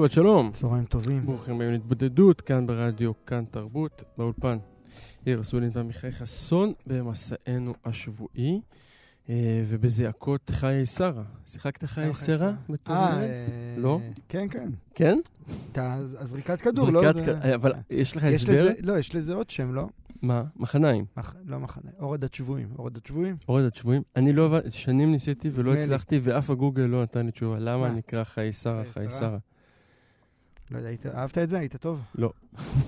שבת שלום, צהריים טובים. ברוכים הבאים להתבודדות, כאן ברדיו, כאן תרבות, באולפן. יאיר אסולין ועמיחי חסון במסענו השבועי, אה, ובזעקות חיי שרה. שיחקת חיי חיי שרה? אה, לא? כן, כן. כן? אתה הזריקת כדור, לא? זריקת זה- כ- אבל יש לך הסבר? לא, יש לזה עוד שם, לא? מה? מחניים. מח- לא מחנה, הורדת שבויים. הורדת שבויים? הורדת שבויים. אני לא הבנתי, שנים ניסיתי ולא. הצלחתי, ואף הגוגל לא נתן לי תשובה. למה מה? נקרא חיי שרה, חיי שרה? לא יודע, היית- אהבת את זה? היית טוב? לא.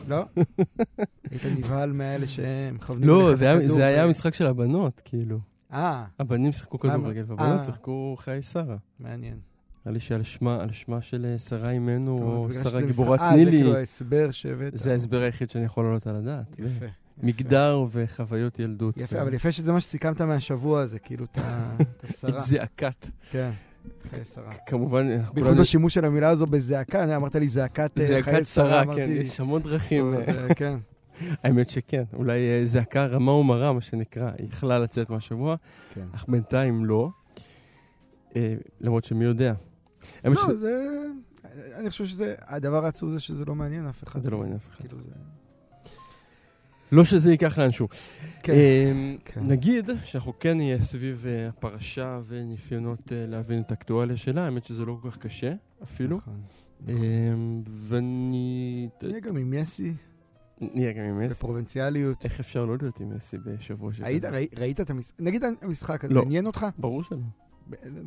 לא? היית נבהל מאלה שמכוונים לא, לך את זה היה- הכדור זה היה משחק של הבנות, כאילו. אה, הבנים שיחקו? כדורגל, והבנות אה. שיחקו חיי שרה. מעניין. נראה לי שעל שמה, על שמה של אה, שרה אימנו, או שרה גיבורת משחק- אה, נילי. זה כאילו ההסבר שהבאת. זה ההסבר היחיד שאני יכול לעלות על הדעת. יפה. מגדר וחוויות ילדות. יפה, אבל יפה שזה מה שסיכמת מהשבוע הזה, כאילו, את השרה. את זעקת. כן, חיי שרה. כמובן, בייחוד. בשימוש של המילה הזו בזעקה, אני אמרת לי זעקת אה, חיי זעקת שרה, שרה, אמרתי... כן, יש המון דרכים. אה, אה, כן, האמת שכן, אולי זעקה רמה ומרה, מה שנקרא, היא יכלה לצאת מהשבוע, כן. אך בינתיים לא. אה, למרות שמי יודע. לא, זה... אני חושב שזה... הדבר העצוב זה שזה לא מעניין אף אחד. זה לא מעניין אף אחד. כאילו זה... לא שזה ייקח לאנשהו. כן. אה, כן. נגיד שאנחנו כן נהיה סביב אה, הפרשה וניסיונות אה, להבין את האקטואליה שלה, האמת שזה לא כל כך קשה אפילו. נכון. אה, ואני... נהיה גם עם מסי, נהיה גם עם מסי. בפרובינציאליות. איך אפשר לא להיות עם מסי בשבוע שכזה? ראית את המשחק? נגיד המשחק הזה, לא. עניין אותך? ברור שלא.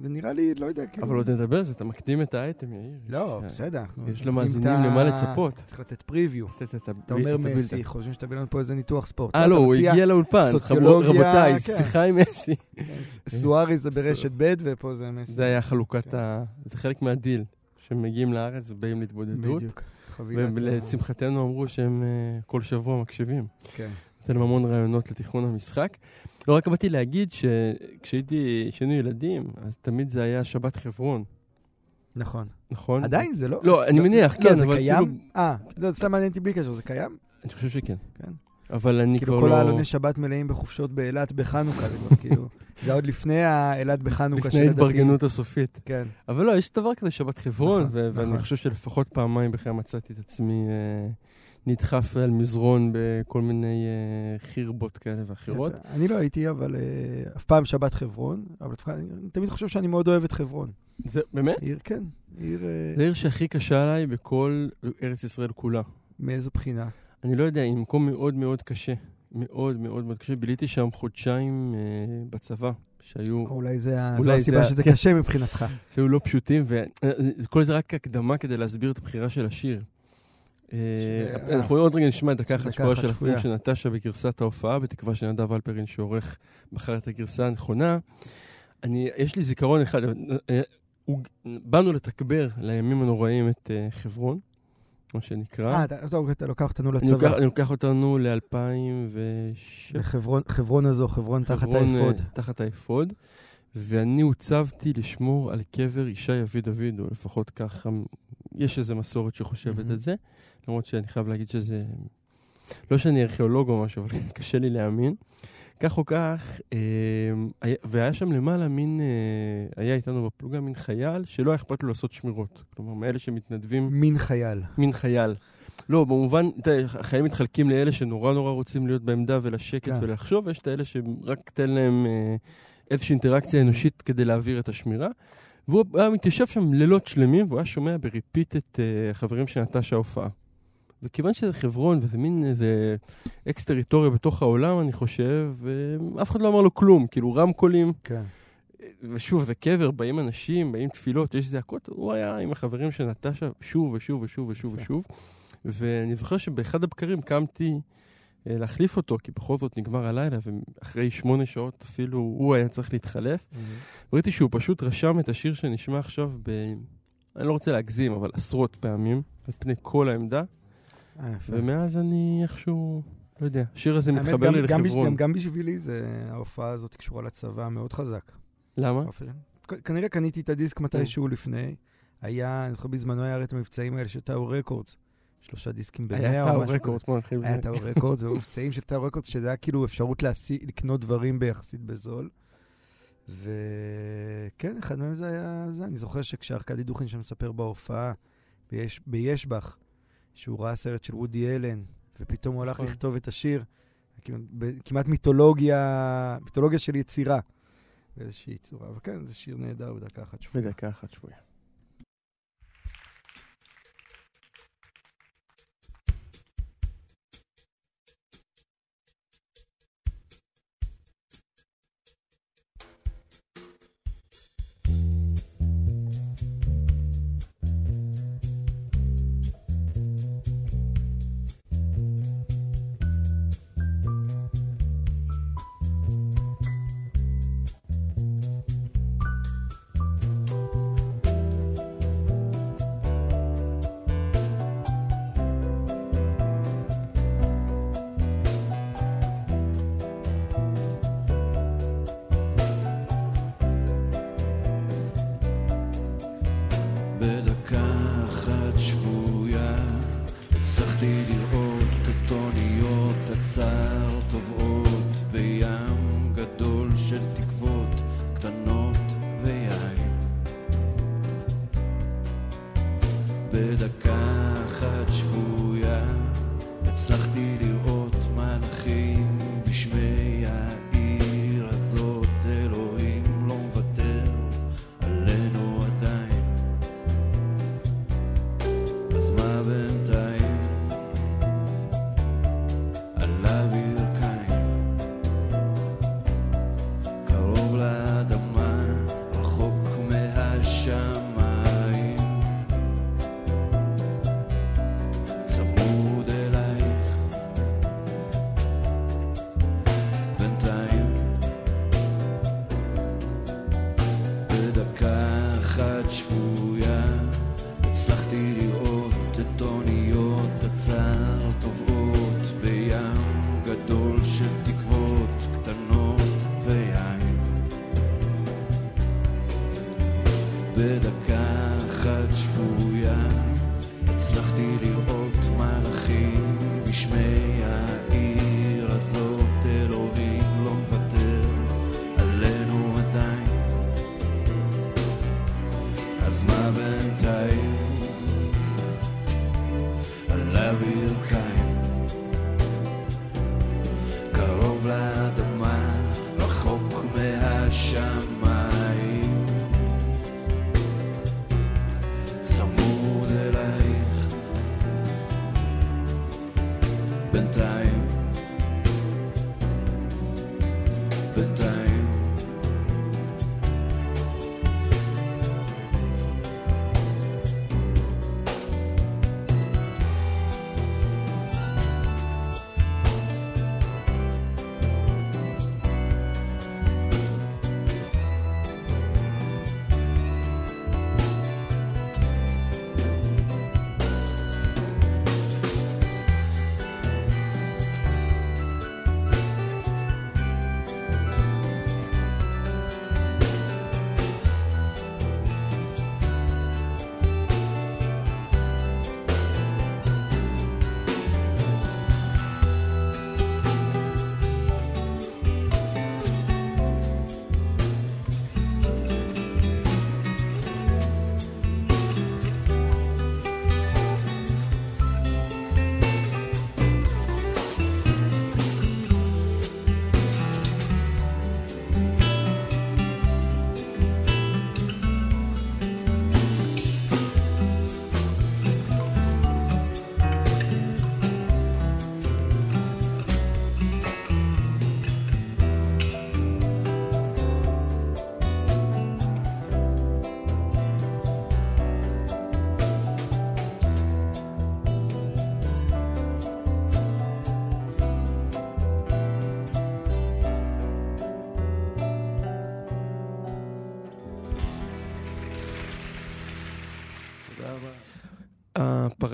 זה נראה לי, לא יודע, כאילו... אבל עוד נדבר על זה, אתה מקדים את האייטם, יאיר. לא, אה, בסדר. אנחנו יש למאזינים את ה- למה לצפות. צריך לתת פריוויו. אתה אומר מסי, חושבים שתביא לנו פה איזה ניתוח ספורט. אה, לא, הוא הגיע לאולפן. סוציולוגיה, רבותיי, כן. שיחה עם מסי. סוארי זה ברשת ב' ופה זה מסי. זה היה חלוקת כן. ה... זה חלק מהדיל. שמגיעים לארץ ובאים להתבודדות. בדיוק. חבילת ה- ולשמחתנו אמרו שהם אה, כל שבוע מקשיבים. כן. נותן להם המון רעיונות לתכנון המשחק. לא, רק באתי להגיד שכשהייתי, כשהיינו ילדים, אז תמיד זה היה שבת חברון, נכון. נכון? עדיין זה לא... לא, אני מניח, לא, כן, זה אבל קיים? כאילו... אה, לא, סתם מעניין אותי בלי קשר, זה קיים? אני חושב שכן. כן. אבל אני כאילו כבר כל לא... העלוני שבת מלאים בחופשות באילת בחנוכה, זה כבר כאילו... זה עוד לפני האילת בחנוכה של לפני הדתיים. ההתברגנות הסופית. כן. אבל לא, יש דבר כזה שבת חברון, נכון, ואני נכון. חושב שלפחות פעמיים בחיי מצאתי את עצמי אה, נדחף על מזרון בכל מיני אה, חירבות כאלה ואחרות. אני לא הייתי, אבל אה, אף פעם שבת חברון, אבל אני תמיד חושב שאני מאוד אוהב את חברון. זה באמת? עיר, כן, עיר... אה, זה העיר שהכי קשה עליי בכל ארץ ישראל כולה. מאיזה בחינה? אני לא יודע, היא מקום מאוד מאוד קשה. מאוד מאוד מאוד קשה. ביליתי שם חודשיים אה, בצבא, שהיו, אולי זה אולי זו הסיבה זה- שזה כן. קשה מבחינתך. שהיו לא פשוטים, וכל זה רק הקדמה כדי להסביר את הבחירה של השיר. אה, אנחנו עוד רגע נשמע דקה אחת שפויה של. הפעמים של נטשה בגרסת ההופעה, בתקווה שנדב אלפרין שעורך בחר את הגרסה הנכונה. אני, יש לי זיכרון אחד, אה, הוא- באנו לתגבר לימים הנוראים את אה, חברון, מה שנקרא. אה, טוב, אתה לוקח אותנו לצבא. אני לוקח אותנו ל-2007. לחברון חברון הזו, חברון תחת האפוד. תחת האפוד. ואני הוצבתי לשמור על קבר ישי אבי דוד, או לפחות ככה, יש איזו מסורת שחושבת מהמם. את זה. למרות שאני חייב להגיד שזה... לא שאני ארכיאולוג או משהו, אבל קשה לי להאמין. כך או כך, אה, היה- והיה שם למעלה מין, אה, היה איתנו בפלוגה מין חייל שלא היה אכפת לו לעשות שמירות. כלומר, מאלה שמתנדבים, מין חייל. מין חייל. לא, במובן, אתה יודע, החיילים מתחלקים לאלה שנורא נורא רוצים להיות בעמדה ולשקוט כן. ולחשוב, ויש את האלה שרק תן להם אה, איזושהי אינטראקציה אנושית כדי להעביר את השמירה. והוא היה מתיישב שם לילות שלמים, והוא היה שומע בריפיט את אה, החברים של נטשה ההופעה. וכיוון שזה חברון וזה מין איזה אקס טריטוריה בתוך העולם, אני חושב, ואף אחד לא אמר לו כלום, כאילו רמקולים, כן. ושוב, זה קבר, באים אנשים, באים תפילות, יש זעקות, הוא היה עם החברים של נטשה שוב ושוב ושוב ושוב. ושוב. ואני זוכר שבאחד הבקרים קמתי אה, להחליף אותו, כי בכל זאת נגמר הלילה, ואחרי שמונה שעות אפילו הוא היה צריך להתחלף. ראיתי שהוא פשוט רשם את השיר שנשמע עכשיו ב... אני לא רוצה להגזים, אבל עשרות פעמים, על פני כל העמדה, אה. ומאז אני איכשהו, לא יודע, השיר הזה מתחבר גם- לי גם לחברון. גם- גם בשבילי זה, ההופעה הזאת קשורה לצבא מאוד חזק. למה? כנראה קניתי את הדיסק מתישהו לפני. היה, אני זוכר בזמנו היה את המבצעים האלה של טאו רקורדס. שלושה דיסקים במאה היה או טאו משהו רקורד, בוא נתחיל כזה. היה בזה. טאו רקורדס, והיו מבצעים של טאו רקורדס, שזה היה כאילו אפשרות להשיא, לקנות דברים ביחסית בזול. וכן, אחד מהם זה היה זה. אני זוכר שכשארכדי דוכין שם מספר בהופעה, ביש, בישבח, שהוא ראה סרט של וודי אלן, ופתאום הוא הלך נכון. לכתוב את השיר, כמעט, כמעט מיתולוגיה, מיתולוגיה של יצירה. באיזושהי צורה. אבל כן, זה שיר נהדר בדקה אחת שפויה. בדקה אחת שבויה.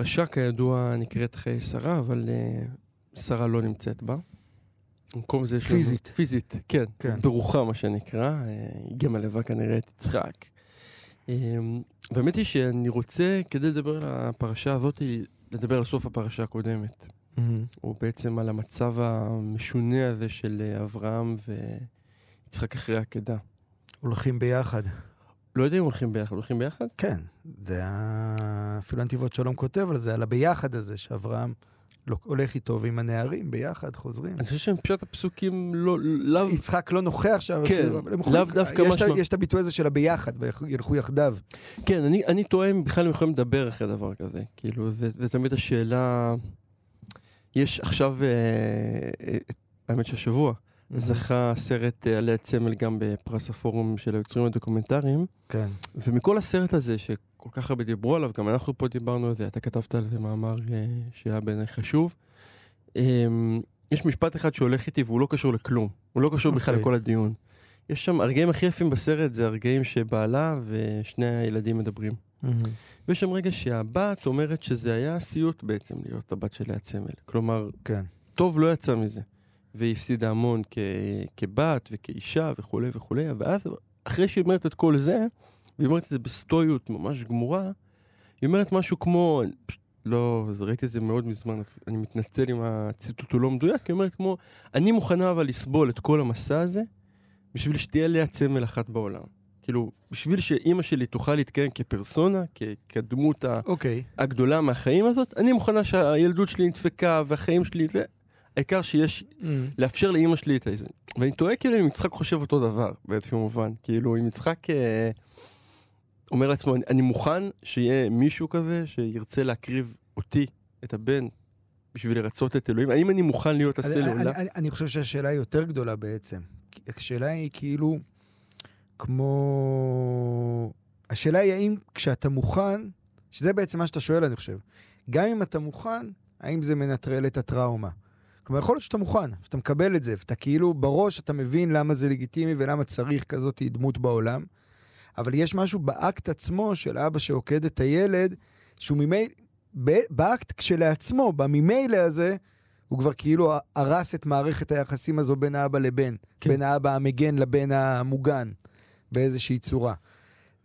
הפרשה כידוע נקראת חיי שרה, אבל אה, שרה לא נמצאת בה. במקום זה יש לנו... פיזית. פיזית, כן. כן. ברוחה, מה שנקרא. אה, היא גם מלווה כנראה את יצחק. אה, והאמת היא שאני רוצה, כדי לדבר על הפרשה הזאת, לדבר על סוף הפרשה הקודמת. הוא בעצם על המצב המשונה הזה של אברהם ויצחק אחרי העקדה. הולכים ביחד. לא יודע אם הולכים ביחד, הולכים ביחד? כן, זה ה... אפילו הנתיבות שלום כותב על זה, על הביחד הזה, שאברהם לא- הולך איתו ועם הנערים ביחד, חוזרים. אני חושב שהם פשוט הפסוקים לא, לאו... יצחק לא נוכח שם, כן, כאילו, לאו דווקא משמע. יש את הביטוי הזה של הביחד, וילכו יחדיו. כן, אני, אני תוהה אם בכלל הם יכולים לדבר אחרי דבר כזה. כאילו, זה, זה תמיד השאלה... יש עכשיו, אה, אה, האמת שהשבוע, זכה סרט אה, עלי הצמל גם בפרס הפורום של היוצרים הדוקומנטריים, כן. ומכל הסרט הזה, שכל כך הרבה דיברו עליו, גם אנחנו פה דיברנו על זה, אתה כתבת על זה מאמר אה, שהיה בעיניי חשוב. אה, יש משפט אחד שהולך איתי והוא לא קשור לכלום, הוא לא קשור בכלל אוקיי. לכל הדיון. יש שם, הרגעים הכי יפים בסרט זה הרגעים שבעלה ושני הילדים מדברים. ויש שם רגע שהבת אומרת שזה היה סיוט בעצם להיות הבת של לאה צמל. כלומר, כן. טוב לא יצא מזה. והיא הפסידה המון כ- כבת וכאישה וכולי וכולי, ואז אחרי שהיא אומרת את כל זה, והיא אומרת את זה בסטואיות ממש גמורה, היא אומרת משהו כמו, לא, ראיתי את זה מאוד מזמן, אז אני מתנצל אם הציטוט הוא לא מדויק, היא אומרת כמו, אני מוכנה אבל לסבול את כל המסע הזה, בשביל שתהיה לאה צמל אחת בעולם. כאילו, בשביל שאימא שלי תוכל להתקיים כפרסונה, כ- כדמות ה... אוקיי. הגדולה מהחיים הזאת, אני מוכנה שהילדות שלי נדפקה והחיים שלי זה. העיקר שיש, לאפשר לאימא שלי את זה. ואני תוהה כאילו אם יצחק חושב אותו דבר באיזשהו מובן. כאילו אם יצחק אה, אומר לעצמו, אני, אני מוכן שיהיה מישהו כזה שירצה להקריב אותי, את הבן, בשביל לרצות את אלוהים. האם אני מוכן להיות הסלולר? אני- אני- אני חושב שהשאלה היא יותר גדולה בעצם. השאלה היא כאילו, כמו... השאלה היא האם כשאתה מוכן, שזה בעצם מה שאתה שואל, אני חושב. גם אם אתה מוכן, האם זה מנטרל את הטראומה? כלומר, יכול להיות שאתה מוכן, שאתה מקבל את זה, ואתה כאילו בראש אתה מבין למה זה לגיטימי ולמה צריך כזאת דמות בעולם, אבל יש משהו באקט עצמו של אבא שעוקד את הילד, שהוא ממילא, באקט כשלעצמו, בממילא הזה, הוא כבר כאילו הרס את מערכת היחסים הזו בין האבא לבן, כן. בין האבא המגן לבן המוגן, באיזושהי צורה.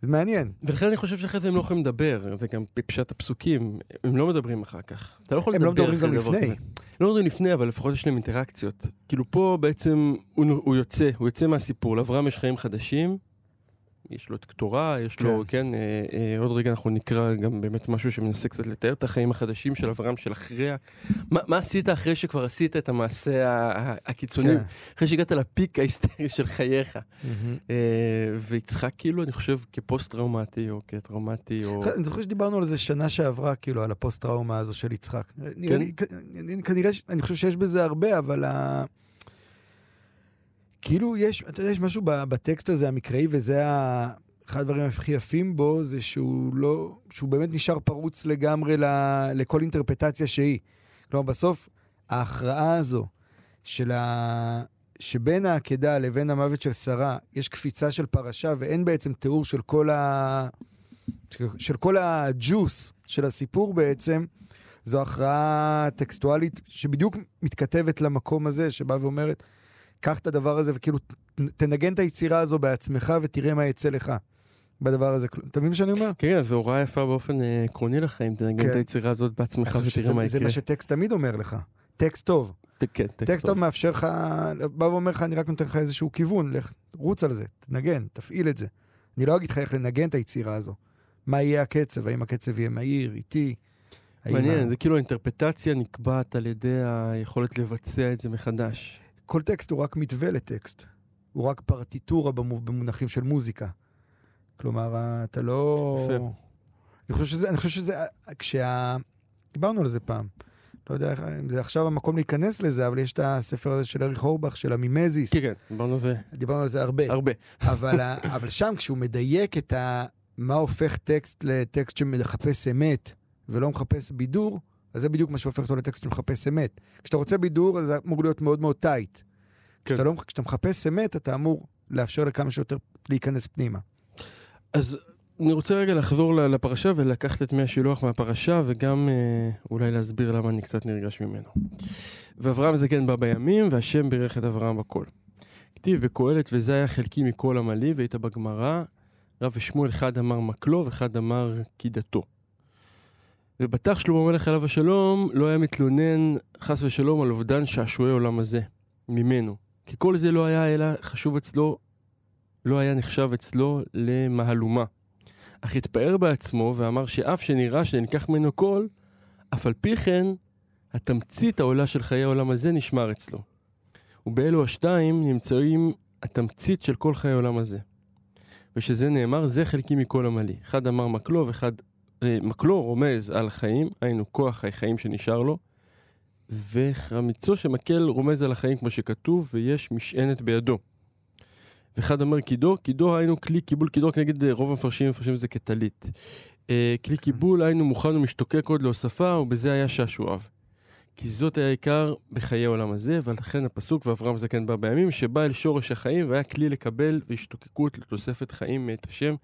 זה מעניין. ולכן אני חושב שאחרי זה הם לא יכולים לדבר, זה גם בפשט הפסוקים, הם לא מדברים אחר כך. אתה לא יכול הם לא לדבר מדברים אחרי גם דבר לפני. לא מדברים לפני, אבל לפחות יש להם אינטראקציות. כאילו פה בעצם הוא, הוא יוצא, הוא יוצא מהסיפור, לאברהם יש חיים חדשים, יש לו את קטורה, יש לו, כן, אה, אה, עוד רגע אנחנו נקרא גם באמת משהו שמנסה קצת לתאר את החיים החדשים של אברהם, של אחרי, ה- מה, מה עשית אחרי שכבר עשית את המעשה הקיצוני, כן. אחרי שהגעת לפיק ההיסטרי של חייך. אה, ויצחק כאילו, אני חושב, כפוסט-טראומטי או כטראומטי, או... אני זוכר שדיברנו על זה שנה שעברה, כאילו, על הפוסט-טראומה הזו של יצחק. נראה לי, כנראה, אני חושב שיש בזה הרבה, אבל ה... כאילו, יש, אתה יודע, יש משהו בטקסט הזה המקראי, וזה ה... אחד הדברים הכי יפים בו, זה שהוא לא... שהוא באמת נשאר פרוץ לגמרי ל... לכל אינטרפטציה שהיא. כלומר, בסוף, ההכרעה הזו של ה... שבין העקדה לבין המוות של שרה, יש קפיצה של פרשה, ואין בעצם תיאור של כל ה... של כל הג'וס של הסיפור בעצם, זו הכרעה טקסטואלית שבדיוק מתכתבת למקום הזה, שבאה ואומרת, קח את הדבר הזה וכאילו תנגן את היצירה הזו בעצמך ותראה מה יצא לך בדבר הזה. אתה מבין מה שאני אומר? כן, זו הוראה יפה באופן אה, עקרוני לחיים, תנגן כן. את היצירה הזאת בעצמך ותראה מה שזה- זה יקרה. מה שטקסט תמיד אומר לך. טקסט טוב. כן, טקסט טוב מאפשר לך, בא ואומר לך, אני רק נותן לך איזשהו כיוון, לך, רוץ על זה, תנגן, תפעיל את זה. אני לא אגיד לך איך לנגן את היצירה הזו. מה יהיה הקצב, האם הקצב יהיה מהיר, איטי. מעניין, זה כאילו האינטרפטציה נקבעת על ידי היכולת לבצע את זה מחדש. כל טקסט הוא רק מתווה לטקסט. הוא רק פרטיטורה במו- במונחים של מוזיקה. כלומר, אתה לא... יפה. אני חושב שזה, אני חושב שזה, כשה... דיברנו על זה פעם. לא יודע איך- אם זה עכשיו המקום להיכנס לזה, אבל יש את הספר הזה של אריך אורבך, של המימזיס. כן, כן, דיברנו על זה דיברנו על זה הרבה. הרבה. אבל, אבל שם, כשהוא מדייק את ה... מה הופך טקסט לטקסט שמחפש אמת ולא מחפש בידור, אז זה בדיוק מה שהופך אותו לטקסט שמחפש אמת. כשאתה רוצה בידור, אז זה אמור להיות מאוד מאוד טייט. כן. כשאתה, לא, כשאתה מחפש אמת, אתה אמור לאפשר לכמה שיותר להיכנס פנימה. אז אני רוצה רגע לחזור לפרשה ולקחת את מי השילוח מהפרשה, וגם אה, אולי להסביר למה אני קצת נרגש ממנו. ואברהם זקן בא בימים, והשם בירך את אברהם בכל. כתיב בקהלת, וזה היה חלקי מכל עמלי, והיית בגמרא, רב ושמואל אחד אמר מקלו, ואחד אמר קידתו. ובטח שלמה המלך עליו השלום, לא היה מתלונן חס ושלום על אובדן שעשועי עולם הזה, ממנו. כי כל זה לא היה אלא חשוב אצלו, לא היה נחשב אצלו למהלומה. אך התפאר בעצמו ואמר שאף שנראה שנלקח ממנו כל, אף על פי כן, התמצית העולה של חיי העולם הזה נשמר אצלו. ובאלו השתיים נמצאים התמצית של כל חיי העולם הזה. ושזה נאמר, זה חלקי מכל עמלי. אחד אמר מקלו ואחד... אה, מקלו רומז על חיים, היינו כוח החיים שנשאר לו, וחמיצו שמקל רומז על החיים כמו שכתוב, ויש משענת בידו. ואחד אומר קידו, קידו היינו כלי קיבול קידו, כנגד אה, רוב המפרשים מפרשים את זה כטלית. אה, כלי קיבול היינו מוכן ומשתוקק עוד להוספה, ובזה היה שעשועיו. כי זאת היה עיקר בחיי העולם הזה, ולכן הפסוק ואברהם זקן בא בימים, שבא אל שורש החיים והיה כלי לקבל והשתוקקות לתוספת חיים מאת השם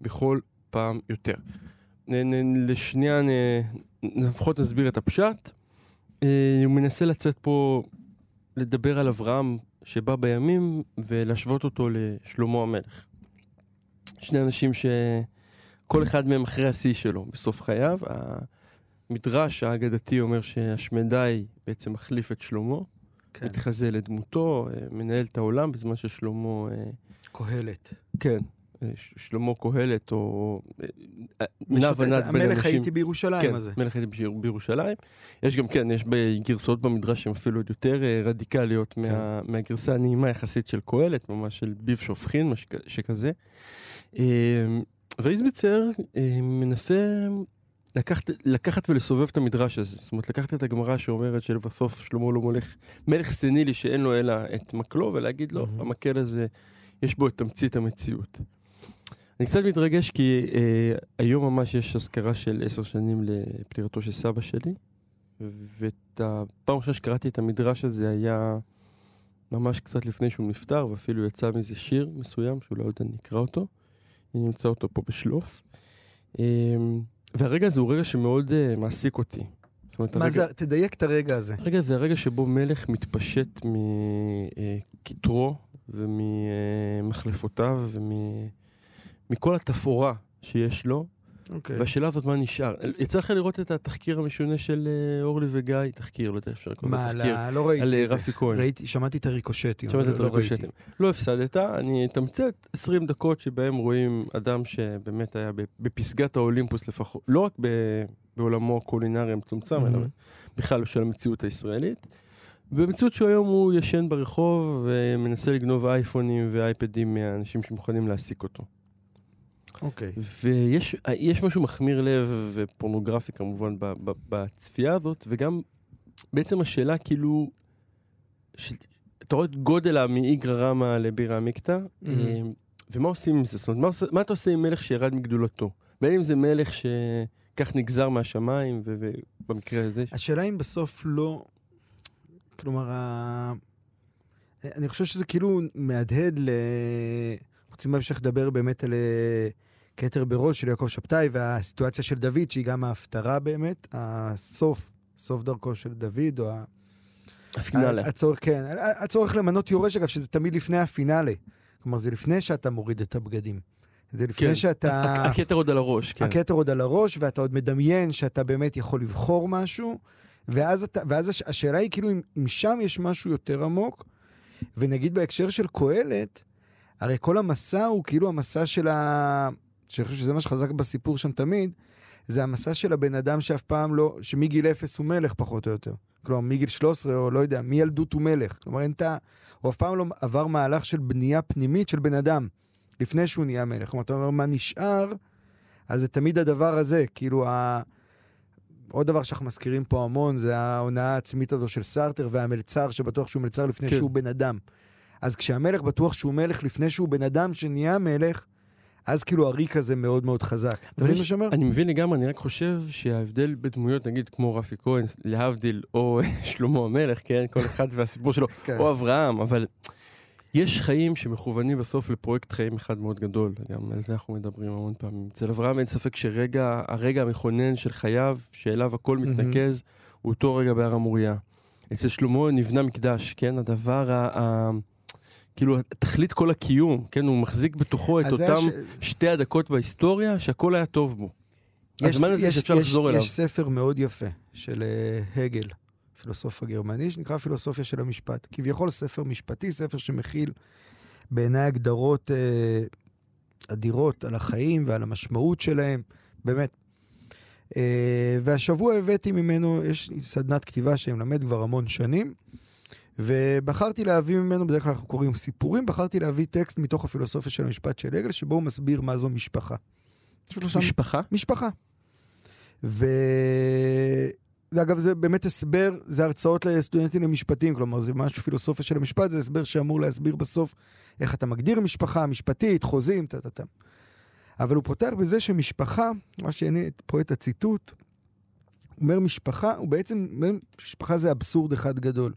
בכל פעם יותר. לשנייה לפחות נסביר את הפשט. אה, הוא מנסה לצאת פה, לדבר על אברהם שבא בימים ולהשוות אותו לשלמה המלך. שני אנשים שכל אחד מהם אחרי השיא שלו בסוף חייו. המדרש האגדתי אומר שהשמדי בעצם מחליף את שלמה, כן. מתחזה לדמותו, אה, מנהל את העולם בזמן ששלמה... אה, קהלת. כן, שלמה קהלת, או... אה, אה, נע ונד בין המלך אנשים. הייתי בירושלים כן, הזה. מלך הייתי בירושלים. יש גם, כן, יש גרסאות במדרש שהן אפילו עוד יותר אה, רדיקליות כן. מה, מהגרסה הנעימה יחסית של קהלת, ממש של ביב שופכין, כ- שכזה. אה, ואיזביצר אה, מנסה לקחת, לקחת ולסובב את המדרש הזה. זאת אומרת, לקחת את הגמרא שאומרת שלבסוף שלמה לא מולך מלך סנילי שאין לו אלא את מקלו, ולהגיד לו. המקל הזה, יש בו את תמצית המציאות. אני קצת מתרגש כי אה, היום ממש יש אזכרה של עשר שנים לפטירתו של סבא שלי, ואת הפעם הראשונה שקראתי את המדרש הזה היה ממש קצת לפני שהוא נפטר, ואפילו יצא מזה שיר מסוים, שאולי עוד אני אקרא אותו. אני נמצא אותו פה בשלוף. אה, והרגע הזה הוא רגע שמאוד אה, מעסיק אותי. זאת אומרת, מה הרגע... זה, תדייק את הרגע הזה. הרגע זה הרגע שבו מלך מתפשט מכתרו וממחלפותיו ומכל התפאורה שיש לו, אוקיי. והשאלה הזאת מה נשאר. יצא לך לראות את התחקיר המשונה של אה, אורלי וגיא? תחקיר, לא יודע אפשר לקרוא מה, לזה תחקיר. לא- לא ראיתי על אה. רפי כהן. ראיתי, שמעתי את הריקושטים. שמעת אבל את לא. הריקושטים. לא הפסדת, אני אתמצת 20 דקות שבהם רואים אדם שבאמת היה בפסגת האולימפוס לפחות, לא רק בעולמו הקולינרי המצומצם, אלא. בכלל של המציאות הישראלית. במציאות שהיום הוא ישן ברחוב ומנסה לגנוב אייפונים ואייפדים מהאנשים שמוכנים להעסיק אותו. אוקיי. ויש יש משהו מחמיר לב ופורנוגרפי כמובן ב- ב- בצפייה הזאת, וגם בעצם השאלה כאילו, של, אתה רואה את גודל המאיגרא רמא לבירא עמיקתא, Mhm. אה, ומה עושים עם זה? זאת אומרת, מה, עושה- מה אתה עושה עם מלך שירד מגדולתו? בין אם זה מלך שכך נגזר מהשמיים, ובמקרה הזה... השאלה אם בסוף לא... כלומר, ה... אני חושב שזה כאילו מהדהד ל... רוצים בהמשך לדבר באמת על אה, כתר בראש של יעקב שבתאי והסיטואציה של דוד, שהיא גם ההפטרה באמת, הסוף, סוף דרכו של דוד, או ה... הפינאלה. הצורך, כן, הצורך למנות יורש, אגב, שזה תמיד לפני הפינאלה. כלומר, זה לפני שאתה מוריד את הבגדים. זה לפני כן. שאתה... הכ- הכתר עוד על הראש, כן. הכתר עוד על הראש, ואתה עוד מדמיין שאתה באמת יכול לבחור משהו, ואז, אתה, ואז הש, השאלה היא כאילו אם, אם שם יש משהו יותר עמוק, ונגיד בהקשר של קהלת, הרי כל המסע הוא כאילו המסע של ה... שאני חושב שזה מה שחזק בסיפור שם תמיד, זה המסע של הבן אדם שאף פעם לא, שמגיל אפס הוא מלך פחות או יותר. כלומר, מגיל 13 או לא יודע, מילדות הוא מלך. כלומר, אין את ה... הוא אף פעם לא עבר מהלך של בנייה פנימית של בן אדם, לפני שהוא נהיה מלך. כלומר, אתה אומר, מה נשאר? אז זה תמיד הדבר הזה, כאילו ה... עוד דבר שאנחנו מזכירים פה המון, זה ההונאה העצמית הזו של סארטר והמלצר, שבטוח שהוא מלצר לפני כן. שהוא בן אדם. אז כשהמלך בטוח שהוא מלך לפני שהוא בן אדם שנהיה מלך, אז כאילו הריק הזה מאוד מאוד חזק. אתה מבין מה שאומר? אני מבין לגמרי, אני רק חושב שההבדל בדמויות, נגיד כמו רפי כהן, להבדיל, או שלמה המלך, כן, כל אחד והסיפור שלו, כן. או אברהם, אבל יש חיים שמכוונים בסוף לפרויקט חיים אחד מאוד גדול, גם על זה אנחנו מדברים המון פעמים. אצל אברהם אין ספק שרגע, הרגע המכונן של חייו, שאליו הכל. מתנקז, הוא אותו רגע בהר המוריה. אצל שלמה נבנה מקדש, כן? הדבר ה... ה... כאילו, תכלית כל הקיום, כן? הוא מחזיק בתוכו את אותם הש- שתי הדקות בהיסטוריה שהכל היה טוב בו. הזמן הזה יש- שאפשר יש- לחזור אליו. יש ספר מאוד יפה של אה, הגל, פילוסוף הגרמני, שנקרא פילוסופיה של המשפט. כביכול ספר משפטי, ספר שמכיל בעיניי הגדרות אה, אדירות על החיים ועל המשמעות שלהם, באמת. אה, והשבוע הבאתי ממנו, יש סדנת כתיבה שאני מלמד כבר המון שנים, ובחרתי להביא ממנו, בדרך כלל אנחנו קוראים סיפורים, בחרתי להביא טקסט מתוך הפילוסופיה של המשפט של הגל, שבו הוא מסביר מה זו משפחה. משפחה? משפחה. ו... ואגב, זה באמת הסבר, זה הרצאות לסטודנטים למשפטים, כלומר, זה משהו פילוסופיה של המשפט, זה הסבר שאמור להסביר בסוף איך אתה מגדיר משפחה משפטית, חוזים, טה-טה-טה. אבל הוא פותח בזה שמשפחה, מה שאני פה את הציטוט, הוא אומר משפחה, הוא בעצם, משפחה זה אבסורד אחד גדול.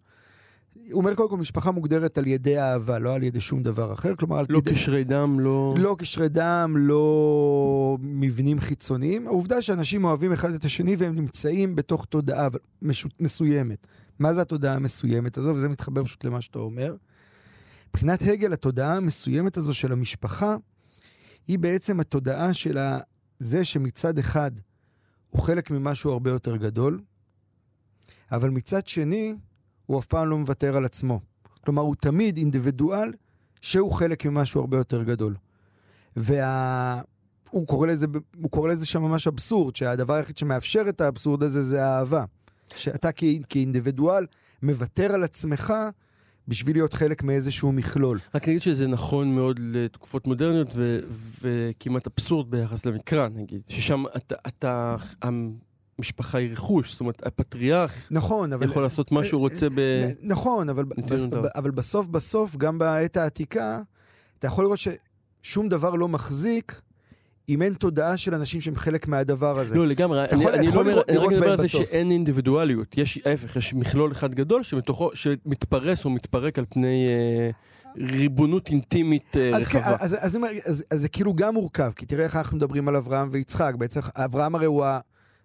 הוא אומר קודם כל, משפחה מוגדרת על ידי אהבה, לא על ידי שום דבר אחר, כלומר, על לא ידי... קשרי דם, לא... לא קשרי דם, לא מבנים חיצוניים. העובדה שאנשים אוהבים אחד את השני והם נמצאים בתוך תודעה מש... מסוימת. מה זה התודעה המסוימת הזו? וזה מתחבר פשוט למה שאתה אומר. מבחינת הגל, התודעה המסוימת הזו של המשפחה, היא בעצם התודעה של זה שמצד אחד הוא חלק ממשהו הרבה יותר גדול, אבל מצד שני, הוא אף פעם לא מוותר על עצמו. כלומר, הוא תמיד אינדיבידואל שהוא חלק ממשהו הרבה יותר גדול. וה... הוא קורא לזה, הוא קורא לזה שם ממש אבסורד, שהדבר היחיד שמאפשר את האבסורד הזה זה האהבה. שאתה כ... כאינדיבידואל מוותר על עצמך בשביל להיות חלק מאיזשהו מכלול. רק נגיד שזה נכון מאוד לתקופות מודרניות ו- וכמעט אבסורד ביחס למקרא, נגיד. ששם אתה, אתה, המשפחה היא רכוש, זאת אומרת, הפטריארך נכון, אבל... יכול לעשות מה שהוא רוצה ב... נ- נכון, אבל, בס... אבל בסוף בסוף, גם בעת העתיקה, אתה יכול לראות ששום דבר לא מחזיק אם אין תודעה של אנשים שהם חלק מהדבר הזה. לא, לגמרי, אתה אני, יכול- אני לא יכול אומר, לראות- אני רק מדבר על זה בסוף. שאין אינדיבידואליות. יש, ההפך, יש מכלול אחד גדול שמתוכו, שמתפרס או מתפרק על פני אה, ריבונות אינטימית אה, אז, כן, רחבה. אז, אז, אז, אז, אז זה כאילו גם מורכב, כי תראה איך אנחנו מדברים על אברהם ויצחק. בעצם אברהם הרי הוא, ה-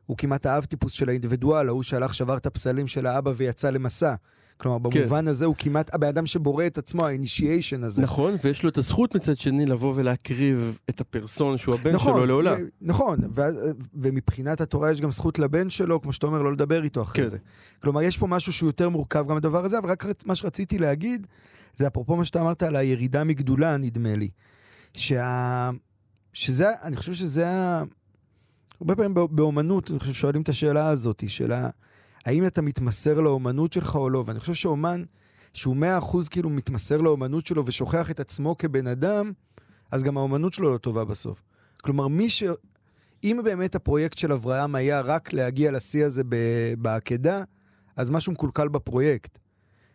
הוא כמעט האב טיפוס של האינדיבידואל, ההוא שהלך, שבר את הפסלים של האבא ויצא למסע. כלומר, כן. במובן הזה הוא כמעט הבן אדם שבורא את עצמו, האינישיישן הזה. נכון, ויש לו את הזכות מצד שני לבוא ולהקריב את הפרסון שהוא הבן שלו לעולם. נכון, ו- ומבחינת התורה יש גם זכות לבן שלו, כמו שאתה אומר, לא לדבר איתו אחרי כן. זה. כלומר, יש פה משהו שהוא יותר מורכב גם בדבר הזה, אבל רק מה שרציתי להגיד, זה אפרופו מה שאתה אמרת על הירידה מגדולה, נדמה לי. שה... שזה, אני חושב שזה. הרבה פעמים בא- באומנות, אני חושב ששואלים את השאלה הזאת, של ה... האם אתה מתמסר לאומנות שלך או לא, ואני חושב שאומן, שהוא מאה אחוז כאילו מתמסר לאומנות שלו ושוכח את עצמו כבן אדם, אז גם האומנות שלו לא טובה בסוף. כלומר, מי ש... אם באמת הפרויקט של אברהם היה רק להגיע לשיא הזה בעקדה, אז משהו מקולקל בפרויקט.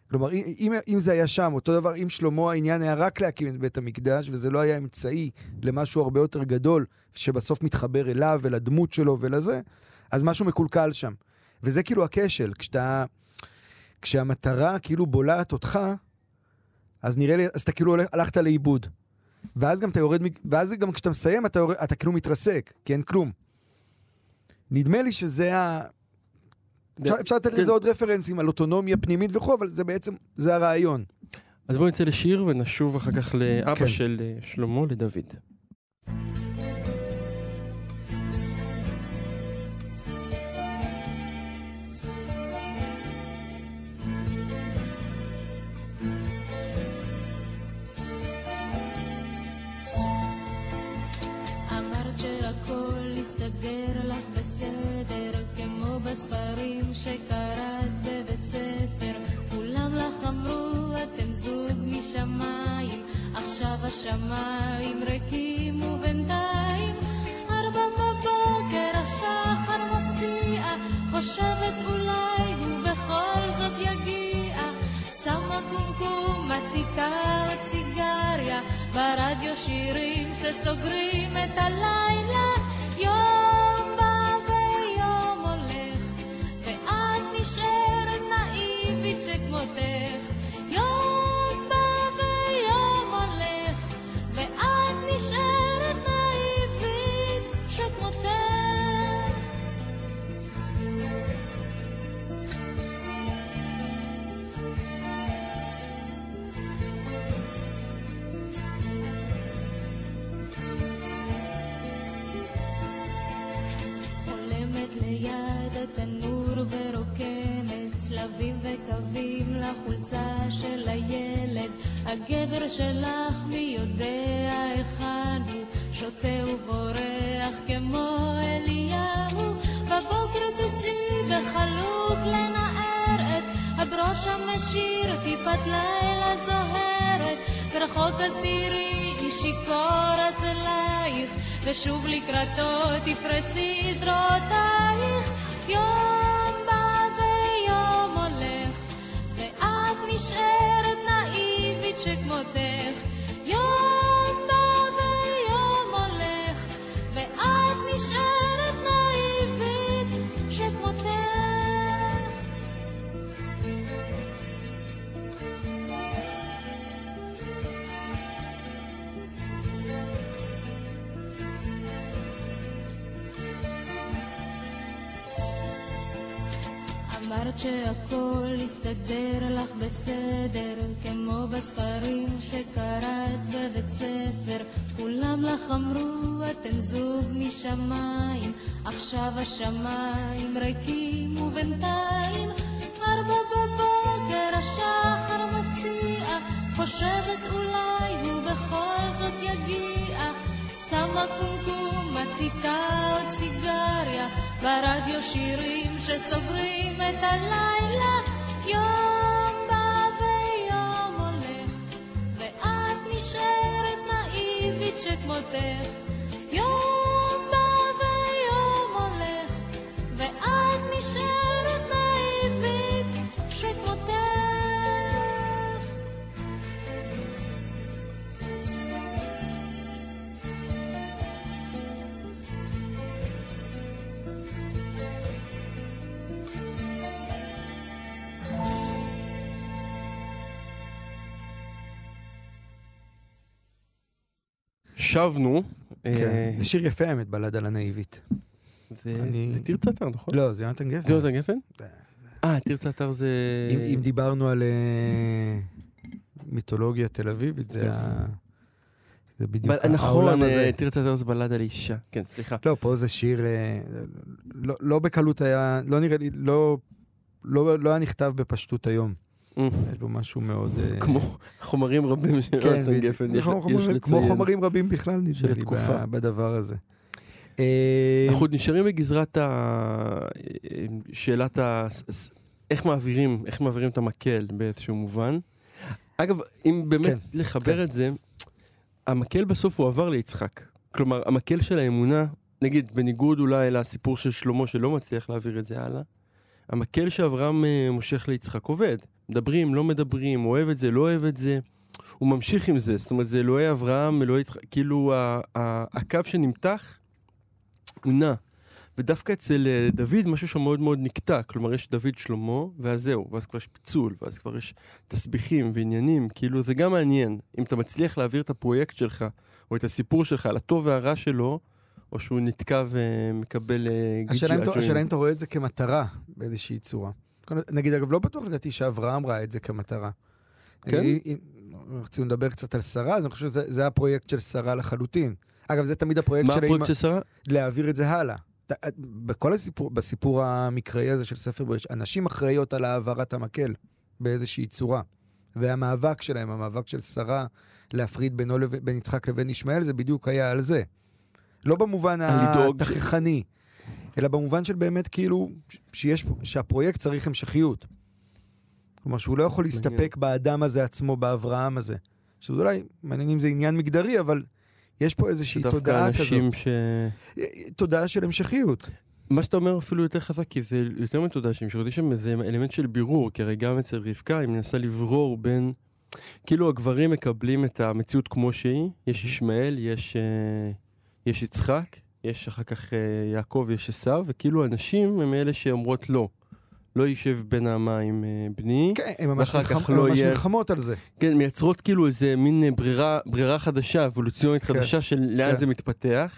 כלומר, אם, אם, זה היה שם, אותו דבר, אם שלמה העניין היה רק להקים את בית המקדש, וזה לא היה אמצעי למשהו הרבה יותר גדול, שבסוף מתחבר אליו ולדמות שלו ולזה, אז משהו מקולקל שם. וזה כאילו הכשל, כשאתה... כשהמטרה כאילו בולעת אותך, אז נראה לי, אז אתה כאילו הלכת לאיבוד. ואז גם אתה יורד, ואז גם כשאתה מסיים, אתה, יורד, אתה כאילו מתרסק, כי אין כלום. נדמה לי שזה ה... אפשר, אפשר לתת כן. לזה עוד רפרנסים על אוטונומיה פנימית וכו', אבל זה בעצם, זה הרעיון. אז בואו נצא לשיר ונשוב אחר כך לאבא כן. של אה, שלמה, לדוד. אמרת שהכל יסתדר לך בסדר, בספרים שקראת בבית ספר. כולם לך אמרו, אתם זוג משמיים, עכשיו השמיים ריקים ובינתיים. ארבע בבוקר השחר מפציע, חושבת אולי הוא בכל זאת יגיע. שמה קומקום, מציתה עוד סיגריה, ברדיו שירים שסוגרים את הלילה. יום נשארת נאיבית שכמותך. יום בא ויום הולך, ואת נשארת נאיבית שכמותך. חולמת ליד התנור ורוקמת צלבים וקווים לחולצה של הילד. הגבר שלך מי יודע היכן הוא, שותה ובורח כמו אליהו. בבוקר תצאי בחלוק לנער את הברוש המשיר טיפת לילה זוהרת, ורחוק אז תראי איש שיכור אצלייך, ושוב לקראתו תפרסי זרועותייך. יום נשארת נאיבית שכמותך. יום אמרת שהכל יסתדר לך בסדר, כמו בספרים שקראת בבית ספר. כולם לך אמרו, אתם זוג משמיים, עכשיו השמיים ריקים ובינתיים. ארבע בבוקר השחר מפציע, חושבת אולי הוא בכל זאת יגיע. שמה קומקום, מציתה עוד סיגריה, ברדיו שירים שסוגרים את הלילה. יום בא ויום הולך, ואת נשארת נאיבית שכמותך. יום שבנו. כן, אה, זה שיר יפה האמת, בלד על הנאיבית. זה תרצה אתר, נכון? לא, זה יונתן גפן. זה יונתן גפן? אה, תרצה אתר זה... אם, דיברנו על אה, מיתולוגיה תל אביבית, זה, כן. ה... זה בדיוק ב- נכון, העולם הזה. אה, תרצה אתר זה בלד על אישה. כן, סליחה. לא, פה זה שיר, לא, לא בקלות היה, לא נראה לי, לא, לא, לא היה נכתב בפשטות היום. יש בו משהו מאוד... אה, כמו חומרים רבים של כן, יונתן. גפן, יש חומרים- כמו לציין. חומרים רבים בכלל, נדמה לי, בדבר הזה. אה, אנחנו נשארים בגזרת. שאלת ה... איך מעבירים, איך מעבירים את המקל באיזשהו מובן. אגב, אם באמת כן, לחבר כן. את זה, המקל בסוף הוא עבר ליצחק. כלומר, המקל של האמונה, נגיד, בניגוד אולי לסיפור של שלמה שלא מצליח להעביר את זה הלאה, המקל שאברהם אה, מושך ליצחק עובד. מדברים, לא מדברים, אוהב את זה, לא אוהב את זה. הוא ממשיך עם זה, זאת אומרת, זה אלוהי אברהם, אלוהי כאילו הקו שנמתח הוא נע. ודווקא אצל אה, דוד משהו שם מאוד מאוד נקטע, כלומר יש דוד שלמה, ואז זהו, ואז כבר יש פיצול, ואז כבר יש תסביכים ועניינים, כאילו זה גם מעניין, אם אתה מצליח להעביר את הפרויקט שלך, או את הסיפור שלך, על הטוב והרע שלו, או שהוא נתקע ומקבל אה, אתה- אג'וין. השאלה אם אתה רואה את זה כמטרה באיזושהי צורה. נגיד, אגב, לא בטוח לדעתי שאברהם ראה את זה כמטרה. כן? אם רצינו לדבר קצת על שרה, אז אני חושב שזה הפרויקט של שרה לחלוטין. אגב, זה תמיד הפרויקט מה של הפרויקט האמא, של שרה? להעביר את זה הלאה. בכל הסיפור, בסיפור המקראי הזה של ספר בראשית, אנשים אחראיות על העברת המקל באיזושהי צורה. והמאבק שלהם, המאבק של שרה להפריד בינו לבין, בין יצחק לבין ישמעאל, זה בדיוק היה על זה. לא במובן לדאוג ש- התככני, אלא במובן של באמת כאילו, שיש, שהפרויקט צריך המשכיות. כלומר, שהוא לא יכול מעניין. להסתפק באדם הזה עצמו, באברהם הזה. שזה אולי, מעניין אם זה עניין מגדרי, אבל יש פה איזושהי דווקא תודעה כזו. אנשים ש... תודעה של המשכיות. מה שאתה אומר אפילו יותר חזק, כי זה יותר מתודה שם, שרותי שם איזה אלמנט של בירור, כי הרי גם אצל רבקה היא מנסה לברור בין... כאילו הגברים מקבלים את המציאות כמו שהיא, יש ישמעאל, יש, אה, יש יצחק, יש אחר כך אה, יעקב, יש עשיו, וכאילו הנשים הם אלה שאומרות לא. לא יישב בין המים אה, בני. כן, ממש, ואחר כך נלחמ... לא ממש יהיה- נלחמות על זה. כן, מייצרות כאילו איזה מין אה, ברירה, ברירה חדשה, אבולוציונית כן. חדשה של לאן כן. זה מתפתח.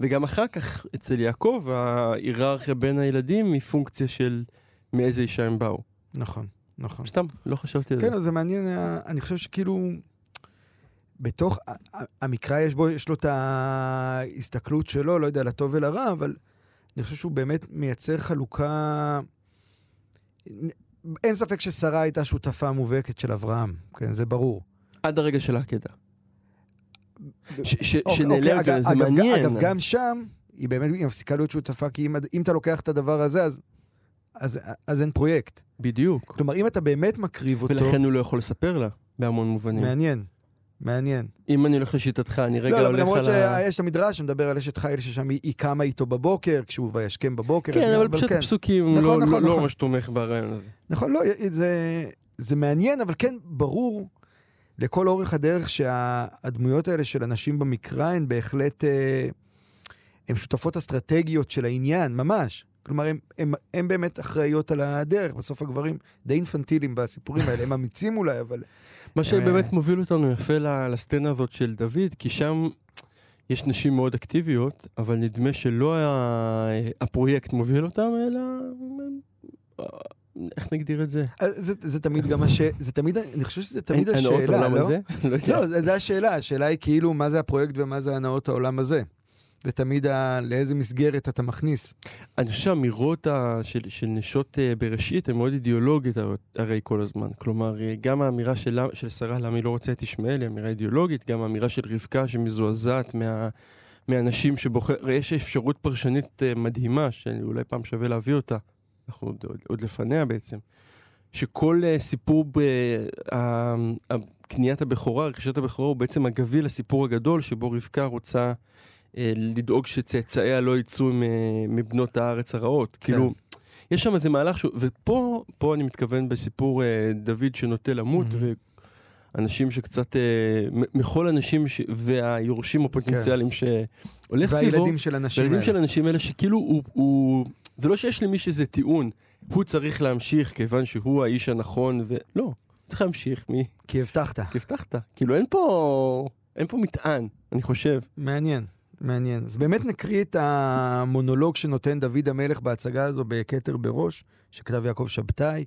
וגם אחר כך, אצל יעקב, ההיררכיה בין הילדים היא פונקציה של מאיזה אישה הם באו. נכון, נכון. סתם, לא חשבתי על זה. כן, זה מעניין, אני חושב שכאילו, בתוך, המקרא יש בו, יש לו את ההסתכלות שלו, לא יודע, לטוב ולרע, אבל אני חושב שהוא באמת מייצר חלוקה... אין ספק ששרה הייתה שותפה מובהקת של אברהם, כן, זה ברור. עד הרגע של העקדה. ש- ש- שנעלם, אוקיי, וזה אגב, מעניין. אגב, גם שם, היא באמת היא מפסיקה להיות שותפה, כי אם, אם אתה לוקח את הדבר הזה, אז, אז, אז אין פרויקט. בדיוק. כלומר, אם אתה באמת מקריב אותו, ולכן הוא לא יכול לספר לה, בהמון מובנים. מעניין, מעניין. אם אני הולך לשיטתך, אני רגע לא, אבל הולך למרות על ה... שיש את המדרש שמדבר על אשת חיל ששם היא, קמה איתו בבוקר, כשהוא וישכם בבוקר. כן, אבל פשוט כן. הפסוקים נכון, לא- נכון, לא לא נכון. ממש תומך ברעיון הזה. נכון, לא, זה, מעניין, אבל כן ברור לכל אורך הדרך שהדמויות האלה של אנשים במקרא הן בהחלט, אה, הן שותפות אסטרטגיות של העניין, ממש. כלומר, הם באמת אחראיות על הדרך. בסוף הגברים די אינפנטיליים בסיפורים האלה, הם אמיצים אולי, אבל... מה אה. שבאמת מוביל אותנו יפה לסצנה הזאת של דוד, כי שם יש נשים מאוד אקטיביות, אבל נדמה שלא הפרויקט מוביל אותם, אלא... אה, איך נגדיר את זה? אז זה, זה תמיד גם הש... זה תמיד, אני חושב שזה תמיד הנ- הנאות השאלה, העולם לא? הזה? לא. לא, זה, זה השאלה. השאלה היא כאילו, מה זה הפרויקט ומה זה הנאות העולם הזה. זה תמיד ה... לאיזה מסגרת אתה מכניס. אני חושב שהאמירות ה- של, של נשות אה, בראשית הן מאוד אידיאולוגית הר- הרי כל הזמן. כלומר, אה, גם האמירה של, של שרה למה היא לא רוצה את ישמעאל היא אמירה אידיאולוגית, גם האמירה של רבקה שמזועזעת מה, מהאנשים שבוחר... יש אפשרות פרשנית אה, מדהימה, שאולי פעם שווה להביא אותה, אנחנו עוד, עוד, עוד לפניה בעצם, שכל סיפור ב... קניית הבכורה, רכישת הבכורה, הוא בעצם הגביל לסיפור הגדול, שבו רבקה רוצה לדאוג שצאצאיה לא יצאו מ- מבנות הארץ הרעות. כן. כאילו, יש שם איזה מהלך שהוא, ופה, פה אני מתכוון בסיפור אה, דוד שנוטה למות, מהמם. ואנשים שקצת, אה, מ- מכל האנשים ש- והיורשים הפוטנציאליים שהולך סביבו, והילדים של אנשים והילדים האלה. של האנשים האלה שכאילו הוא, הוא, זה לא שיש למי שזה טיעון, הוא צריך להמשיך כיוון שהוא האיש הנכון, ולא, צריך להמשיך מי, כי הבטחת. כי הבטחת. כאילו אין פה, אין פה מטען, אני חושב. מעניין, מעניין. אז באמת נקריא את המונולוג שנותן דוד המלך בהצגה הזו בכתר בראש, שכתב יעקב שבתאי,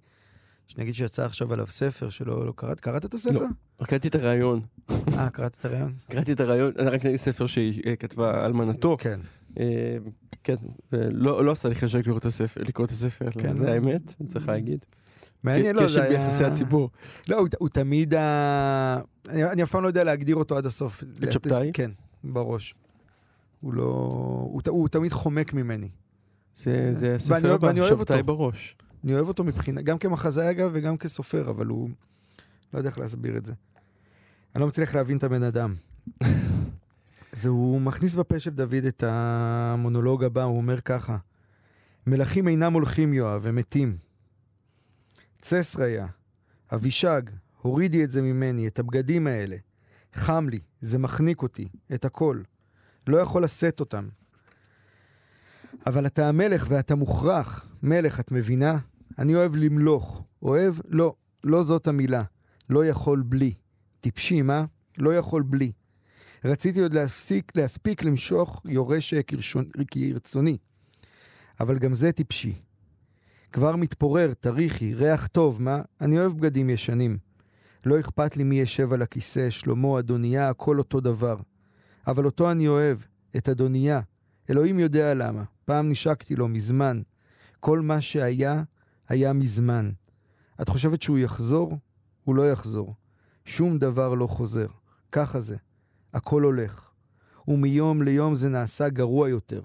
שנגיד שיצא עכשיו עליו ספר שלא לא קראת. קראת את הספר? לא. קראתי את הרעיון. אה, קראת את הרעיון? קראתי את הרעיון, אני רק נגיד ספר שהיא אה, כתבה אלמנתו. כן. אה, כן, ולא לא עשה לי חשק לקרוא את הספר, לקרוא את הספר, כן, זה לא. האמת, צריך להגיד. מעניין, לא, זה היה... ביחסי הציבור. לא, הוא, הוא תמיד ה... אני, אני אף פעם לא יודע להגדיר אותו עד הסוף. את שבתאי? כן, בראש. הוא לא... הוא, ת- הוא תמיד חומק ממני. זה זה ואני הספר הבא, שבתאי אותו. בראש. אני אוהב אותו מבחינה, גם כמחזאי אגב וגם כסופר, אבל הוא... לא יודע איך להסביר את זה. אני לא מצליח להבין את הבן אדם. אז הוא מכניס בפה של דוד את המונולוג הבא, הוא אומר ככה: מלכים אינם הולכים, יואב, הם מתים. צסריה, אבישג, הורידי את זה ממני, את הבגדים האלה. חם לי, זה מחניק אותי, את הכל. לא יכול לשאת אותם. אבל אתה המלך ואתה מוכרח. מלך, את מבינה? אני אוהב למלוך. אוהב? לא, לא זאת המילה. לא יכול בלי. טיפשי, מה? לא יכול בלי. רציתי עוד להפסיק, להספיק למשוך יורש כרצוני. אבל גם זה טיפשי. כבר מתפורר, טריחי, ריח טוב, מה? אני אוהב בגדים ישנים. לא אכפת לי מי ישב על הכיסא, שלמה, אדוניה, הכל אותו דבר. אבל אותו אני אוהב, את אדוניה. אלוהים יודע למה. פעם נשקתי לו מזמן. כל מה שהיה, היה מזמן. את חושבת שהוא יחזור? הוא לא יחזור. שום דבר לא חוזר. ככה זה. הכל הולך. ומיום ליום זה נעשה גרוע יותר.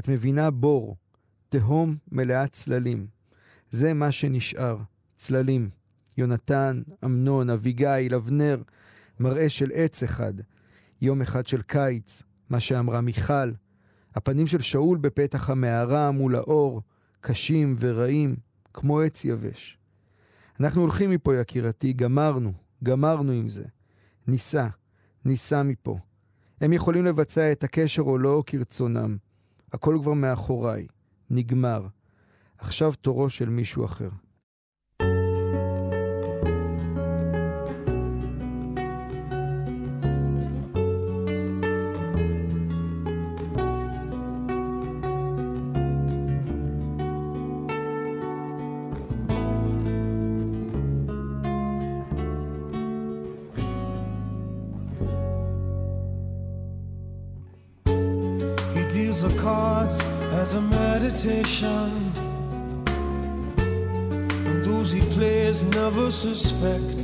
את מבינה בור, תהום מלאה צללים. זה מה שנשאר, צללים. יונתן, אמנון, אביגיל, אבנר, מראה של עץ אחד. יום אחד של קיץ, מה שאמרה מיכל. הפנים של שאול בפתח המערה מול האור, קשים ורעים, כמו עץ יבש. אנחנו הולכים מפה, יקירתי, גמרנו, גמרנו עם זה. ניסע, ניסע מפה. הם יכולים לבצע את הקשר או לא כרצונם. הכל כבר מאחוריי. נגמר. עכשיו תורו של מישהו אחר. A meditation. And those he plays never suspect.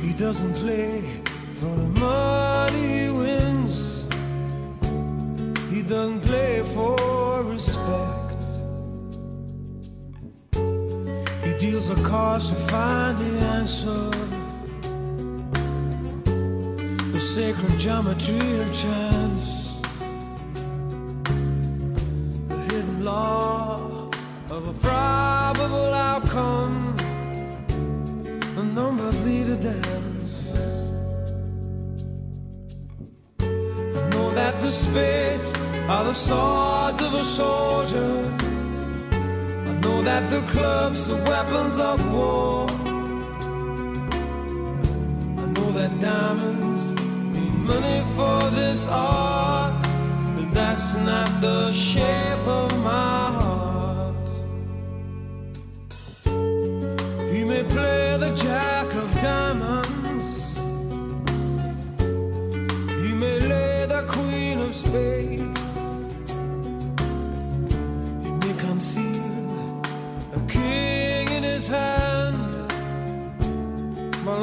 He doesn't play for the money he wins. He doesn't play for respect. He deals the cards to find the answer. The sacred geometry of chance.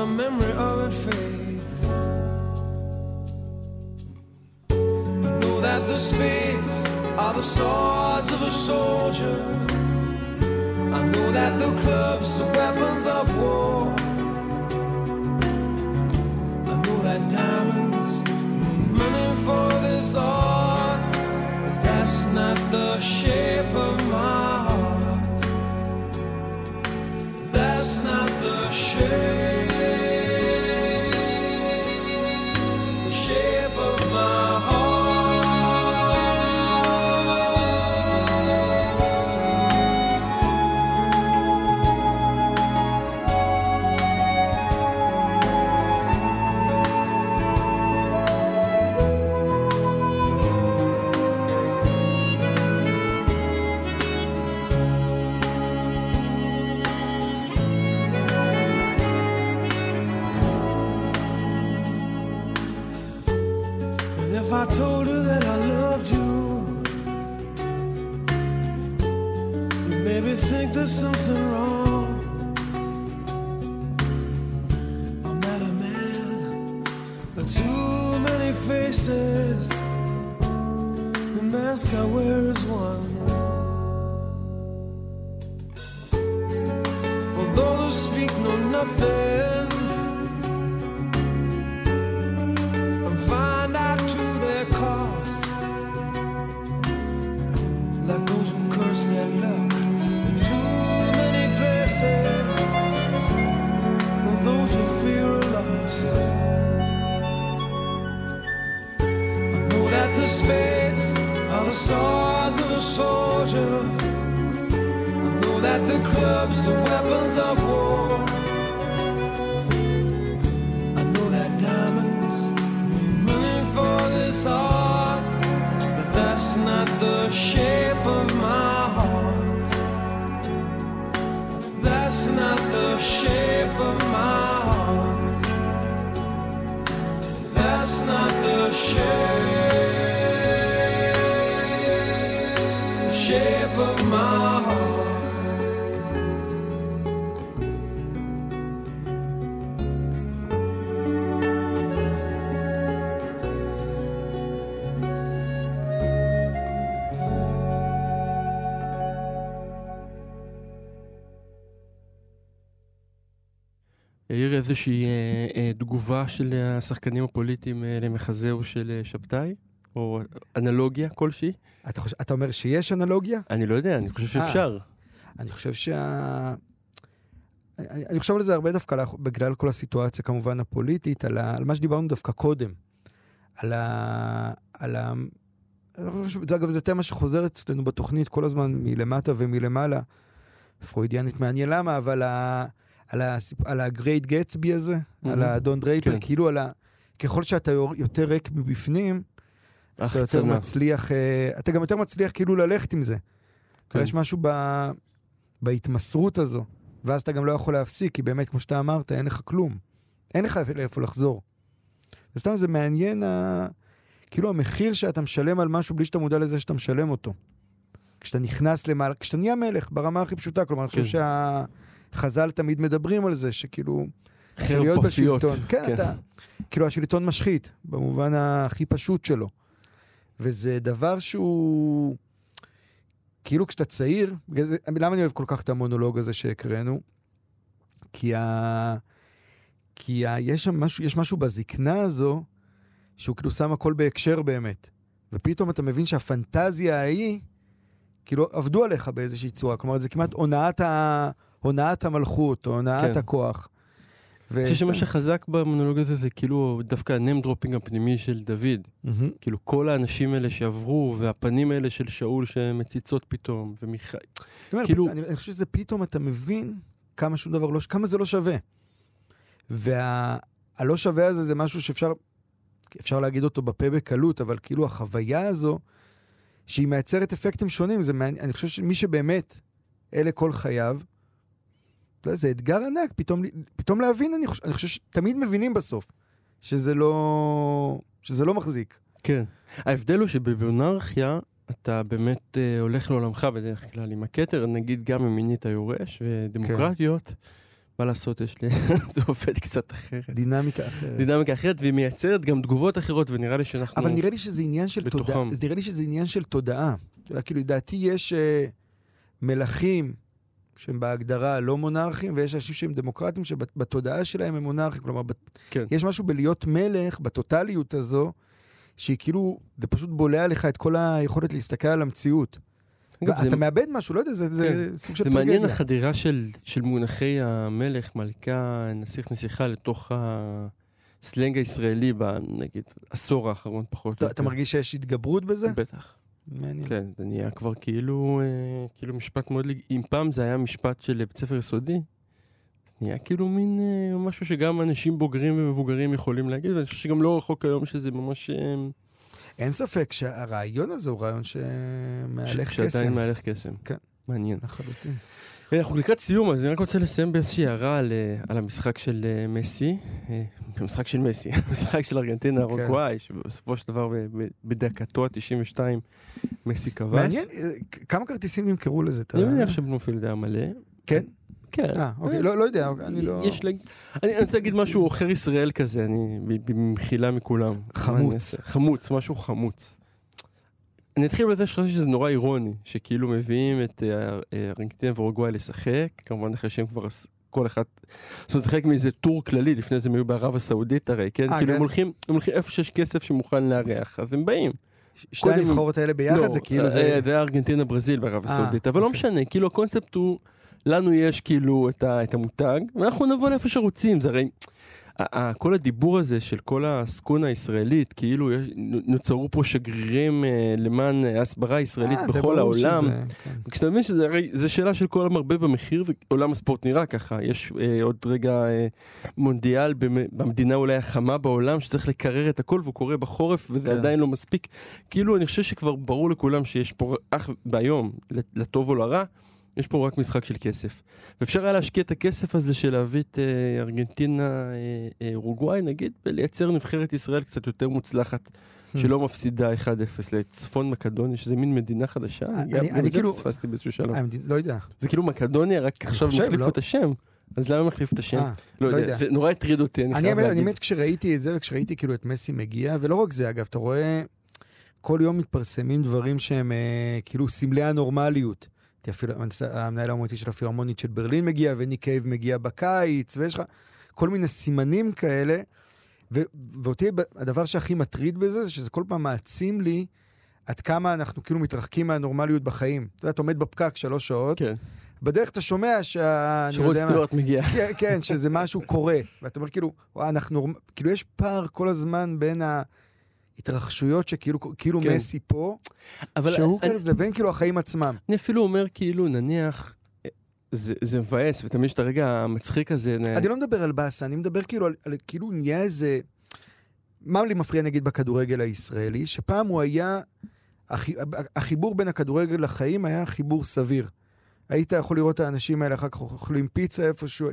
The memory of it fades. I know that the spades are the swords of a soldier. I know that the clubs are weapons of war. I know that the clubs are weapons of war. איזושהי אה, אה, תגובה של השחקנים הפוליטיים אה, למחזהו של אה, שבתאי? או אנלוגיה כלשהי? אתה, חושב, אתה אומר שיש אנלוגיה? אני לא יודע, אני חושב שאפשר. אני חושב שה... אני, אני חושב על זה הרבה דווקא בגלל כל הסיטואציה כמובן הפוליטית, על, ה, על מה שדיברנו דווקא קודם. על ה... על ה... אני חושב, זה, אגב, זו תמה שחוזרת אצלנו בתוכנית כל הזמן מלמטה ומלמעלה. פרוידיאנית מעניין למה, אבל ה... על, ה... על ה-Great Gatsby הזה, mm-hmm. על האדון דרייפל, כן. כאילו על ה... ככל שאתה יותר ריק מבפנים, אתה יותר החצנה. מצליח, אה, אתה גם יותר מצליח כאילו ללכת עם זה. כן. יש משהו ב... בהתמסרות הזו, ואז אתה גם לא יכול להפסיק, כי באמת, כמו שאתה אמרת, אין לך כלום. אין לך לאיפה לחזור. וסתם זה מעניין, ה... כאילו המחיר שאתה משלם על משהו בלי שאתה מודע לזה שאתה משלם אותו. כשאתה נכנס למעלה, כשאתה נהיה מלך, ברמה הכי פשוטה, כלומר, אני חושב כן. שהחז"ל תמיד מדברים על זה, שכאילו, להיות פפיות. בשלטון, כן, כן. אתה, כאילו השלטון משחית, במובן הכי פשוט שלו. וזה דבר שהוא, כאילו כשאתה צעיר, זה- למה אני אוהב כל כך את המונולוג הזה שהקראנו? כי, ה... כי ה... יש שם משהו, יש משהו בזקנה הזו, שהוא כאילו שם הכל בהקשר באמת. ופתאום אתה מבין שהפנטזיה ההיא, כאילו עבדו עליך באיזושהי צורה. כלומר, זה כמעט הונאת, ה... הונאת המלכות, או הונאת כן. הכוח. אני חושב שמה שחזק במונולוג הזה זה כאילו דווקא ה name dropping הפנימי של דוד. מהמם. כאילו כל האנשים האלה שעברו, והפנים האלה של שאול שמציצות פתאום, ומיכאל. כאילו- אני, אני חושב שזה פתאום אתה מבין כמה שום דבר לא, כמה זה לא שווה. והלא שווה הזה זה משהו שאפשר, אפשר להגיד אותו בפה בקלות, אבל כאילו החוויה הזו, שהיא מייצרת אפקטים שונים, זה מעניין, אני חושב שמי שבאמת, אלה כל חייו, זה אתגר ענק, פתאום, פתאום להבין, אני חושב, אני חושב שתמיד מבינים בסוף, שזה לא, שזה לא מחזיק. כן. ההבדל הוא שבמונרכיה אתה באמת אה, הולך לעולמך בדרך כלל עם הכתר, נגיד גם אם מינית יורש, ודמוקרטיות, מה לעשות, יש לי, זה עובד קצת אחרת. דינמיקה אחרת. דינמיקה אחרת, והיא מייצרת גם תגובות אחרות, ונראה לי שאנחנו... אבל נראה לי שזה עניין של בתוכם. תודעה. נראה לי שזה עניין של תודעה. כאילו, לדעתי יש uh, מלכים שהם בהגדרה לא מונarכים, ויש אנשים שהם דמוקרטים שבתודעה שלהם הם מונarכים. כלומר. כן. יש משהו בלהיות מלך, בטוטליות הזו, שהיא כאילו, זה פשוט בולע לך את כל היכולת להסתכל על המציאות. אגב, זה- אתה מאבד משהו, לא יודע, זה, זה סוג של זה טרגדיה. מעניין החדירה של, של מונחי המלך, מלכה, נסיך, נסיכה, לתוך הסלנג הישראלי בנגיד עשור האחרון פחות. אתה, אתה. מרגיש שיש התגברות בזה? בטח. מעניין. כן, זה נהיה כבר כאילו, אה, כאילו משפט מאוד, אם פעם זה היה משפט של בית ספר יסודי, זה נהיה כאילו מין אה, משהו שגם אנשים בוגרים ומבוגרים יכולים להגיד, ואני חושב שגם לא רחוק היום שזה ממש... אה, אין ספק שהרעיון הזה הוא רעיון שמהלך ש- שעדיין קסם. מהלך קסם. כן. מעניין. לחלוטין. אנחנו לקראת סיום, אז אני רק רוצה לסיים באיזושהי הערה על, אה, על המשחק של אה, מסי. אה, המשחק של מסי, המשחק של ארגנטינה כן. אורוגוואי, שבסופו של דבר בדקתו ה-92 מסי כבש. מעניין, כמה כרטיסים נמכרו לזה? אני מניח שבלומפילד היה מלא. כן? כן. אה, אוקיי, לא לא יודע, אני לא... יש לה... אני אני רוצה להגיד משהו עוכר ישראל כזה, אני במחילה מכולם. חמוץ. חמוץ, משהו חמוץ. אני אתחיל בזה שחשבתי שזה נורא אירוני, שכאילו מביאים את אה, ארגנטינה ואורוגוואי לשחק, כמובן אחרי שהם כבר כל אחד, זאת אומרת, זה חלק מאיזה טור כללי, לפני זה הם היו בערב הסעודית הרי, כן? אה, כאילו כן. הם הולכים, הם הולכים איפה שיש כסף שמוכן לארח, אז הם באים. שתי הנבחרות האלה ביחד לא, זה כאילו אה, זה... זה היה ארגנטינה ברזיל בערב הסעודית, אבל לא אוקיי. משנה, כאילו הקונספט הוא, לנו יש כאילו את המותג, ואנחנו נבוא לאיפה שרוצים, זה הרי... כל הדיבור הזה של כל הסקונה הישראלית, כאילו נוצרו פה שגרירים אה, למען הסברה ישראלית אה, בכל העולם. שזה- כן. כשאתה מבין שזה הרי, זה שאלה של כל המרבה במחיר, ועולם הספורט נראה ככה. יש אה, עוד רגע אה, מונדיאל במ- במדינה אולי החמה בעולם, שצריך לקרר את הכל, והוא קורה בחורף, וזה כן. עדיין לא מספיק. כאילו, אני חושב שכבר ברור לכולם שיש פה, אך והיום, לטוב או לרע, יש פה רק משחק של כסף. ואפשר היה להשקיע את הכסף הזה של להביא את אה, ארגנטינה, אה, אה, אורוגוואי, נגיד, ולייצר נבחרת ישראל קצת יותר מוצלחת. Hmm. שלא מפסידה 1-0 לצפון מקדוניה, שזה מין מדינה חדשה. אני- גם אני גם זה כאילו- פספסתי באיזשהו שלב. המדינה- לא יודע. זה כאילו מקדוניה, רק עכשיו החליפו לא? את השם. אז למה החליפו את השם? אה, לא לא יודע, יודע. זה נורא הטריד אותי, אני אני חייב האמת, אני להגיד. באמת כשראיתי את זה, וכשראיתי כאילו את מסי מגיע, ולא רק זה אגב, אתה רואה, כל יום מתפרסמים דברים שהם אה, כאילו סמלי הנורמליות. כי אפילו המנהל האומנותי של הפירמונית של ברלין מגיע, וניק קייב מגיע בקיץ, ויש לך כל מיני סימנים כאלה. ו- ואותי הדבר שהכי מטריד בזה, זה שזה כל פעם מעצים לי עד כמה אנחנו כאילו מתרחקים מהנורמליות בחיים. אתה יודע, אתה עומד בפקק שלוש שעות, כן, בדרך אתה שומע שה... שרוד סטיוארט מגיע. כן, כן, שזה משהו קורה. ואתה אומר כאילו, וואי, אנחנו, כאילו יש פער כל הזמן בין ההתרחשויות שכאילו כאילו כן. מסי פה, אבל שהוא אני- כזה, לבין כאילו החיים עצמם. אני אפילו אומר כאילו, נניח, אה, זה זה מבאס, ותמיד יש את הרגע המצחיק הזה. אני לא מדבר על באסה, אני מדבר כאילו על, על כאילו נהיה איזה... מה לי מפריע נגיד בכדורגל הישראלי? שפעם הוא היה... החי... החיבור בין הכדורגל לחיים היה חיבור סביר. היית יכול לראות את האנשים האלה אחר כך אוכלים פיצה איפשהו.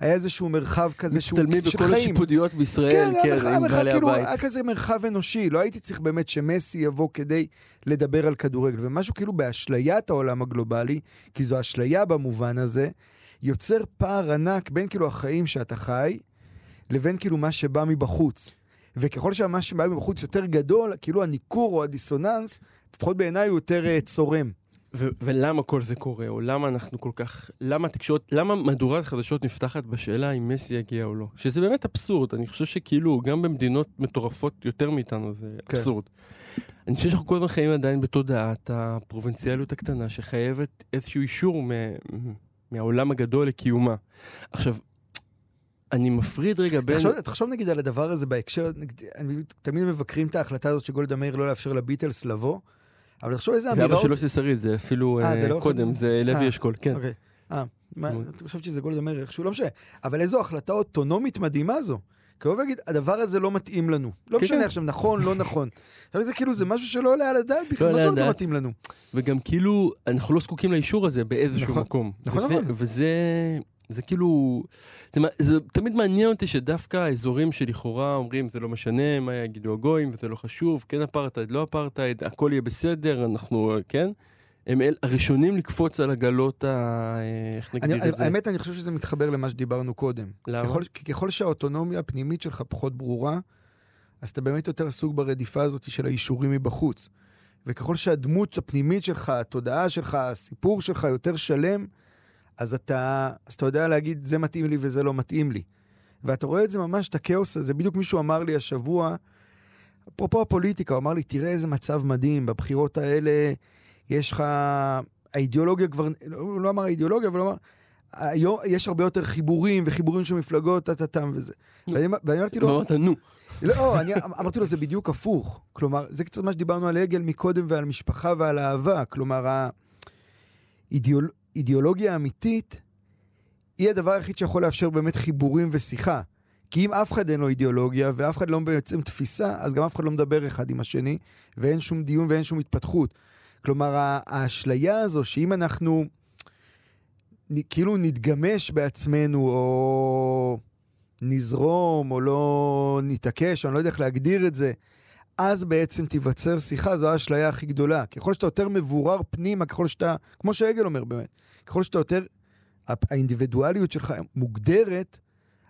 היה איזשהו מרחב כזה שהוא מצטלמים של בכל חיים. השיפודיות בישראל, כן, כן, מרחב, עם בעלי כאילו, הבית. היה כזה מרחב אנושי, לא הייתי צריך באמת שמסי יבוא כדי לדבר על כדורגל. ומשהו כאילו באשליית העולם הגלובלי, כי זו אשליה במובן הזה, יוצר פער ענק בין כאילו החיים שאתה חי, לבין כאילו מה שבא מבחוץ. וככל שמה שבא מבחוץ יותר גדול, כאילו הניכור או הדיסוננס, לפחות בעיניי הוא יותר אה, צורם. ו- ולמה כל זה קורה, או למה אנחנו כל כך, למה התקשורת, למה מהדורת חדשות נפתחת בשאלה אם מסי יגיע או לא? שזה באמת אבסורד, אני חושב שכאילו, גם במדינות מטורפות יותר מאיתנו זה אבסורד. אני חושב שאנחנו כל הזמן חיים עדיין בתודעת הפרובינציאליות הקטנה, שחייבת איזשהו אישור מ- מהעולם הגדול לקיומה. עכשיו, אני מפריד רגע בין... תחשוב, תחשוב נגיד על הדבר הזה בהקשר, נגיד, אני, תמיד מבקרים את ההחלטה הזאת של גולדה מאיר לא לאפשר לביטלס לבוא, אבל תחשוב איזה זה אמירה... אבא של יוסי שריד, זה אפילו אה, אה, זה לא קודם, זה לוי אה, אשכול, כן. אוקיי. אה. חשבתי שזה גולדה מאיר איכשהו, לא משנה. אבל איזו החלטה אוטונומית מדהימה זו. כי הוא להגיד, הדבר הזה לא מתאים לנו. לא כן, משנה כן. עכשיו, נכון, לא נכון. עכשיו זה כאילו, זה משהו שלא עולה על הדעת בכלל, לא מה זאת אומרת לא. מתאים לנו? וגם כאילו, אנחנו לא זקוקים לאישור הזה באיזשהו נכון, מקום. נכון, נכון. וזה זה כאילו, זה, זה תמיד מעניין אותי שדווקא האזורים שלכאורה אומרים זה לא משנה מה יגידו הגויים וזה לא חשוב, כן אפרטהייד, לא אפרטהייד, הכל יהיה בסדר, אנחנו, כן? הם אל, הראשונים לקפוץ על עגלות ה... איך אני, נגדיר את זה? האמת, אני חושב שזה מתחבר למה שדיברנו קודם. למה? ככל, ככל שהאוטונומיה הפנימית שלך פחות ברורה, אז אתה באמת יותר עסוק ברדיפה הזאת של האישורים מבחוץ. וככל שהדמות הפנימית שלך, התודעה שלך, הסיפור שלך יותר שלם, אז אתה, אז אתה יודע להגיד, זה מתאים לי וזה לא מתאים לי. ואתה רואה את זה ממש, את הכאוס הזה. בדיוק מישהו אמר לי השבוע, אפרופו הפוליטיקה, הוא אמר לי, תראה איזה מצב מדהים, בבחירות האלה יש לך... האידיאולוגיה כבר, הוא לא אמר האידיאולוגיה, אבל הוא אמר, היום יש הרבה יותר חיבורים וחיבורים של מפלגות, טה-טה-טם וזה. ואני, אמרתי לו, ואמרת, נו, לא, אני אמרתי לו, זה בדיוק הפוך. כלומר, זה קצת מה שדיברנו על עגל מקודם ועל משפחה ועל אהבה. כלומר, האידיאולוגיה האמיתית היא הדבר היחיד שיכול לאפשר באמת חיבורים ושיחה. כי אם אף אחד אין לו אידיאולוגיה ואף אחד לא בעצם תפיסה, אז גם אף אחד לא מדבר אחד עם השני, ואין שום דיון ואין שום התפתחות. כלומר, האשליה הזו שאם אנחנו כאילו נתגמש בעצמנו, או נזרום, או לא נתעקש, אני לא יודע איך להגדיר את זה, אז בעצם תיווצר שיחה, זו האשליה הכי גדולה. ככל שאתה יותר מבורר פנימה, ככל שאתה, כמו שעגל אומר באמת, ככל שאתה יותר, הא- האינדיבידואליות שלך מוגדרת,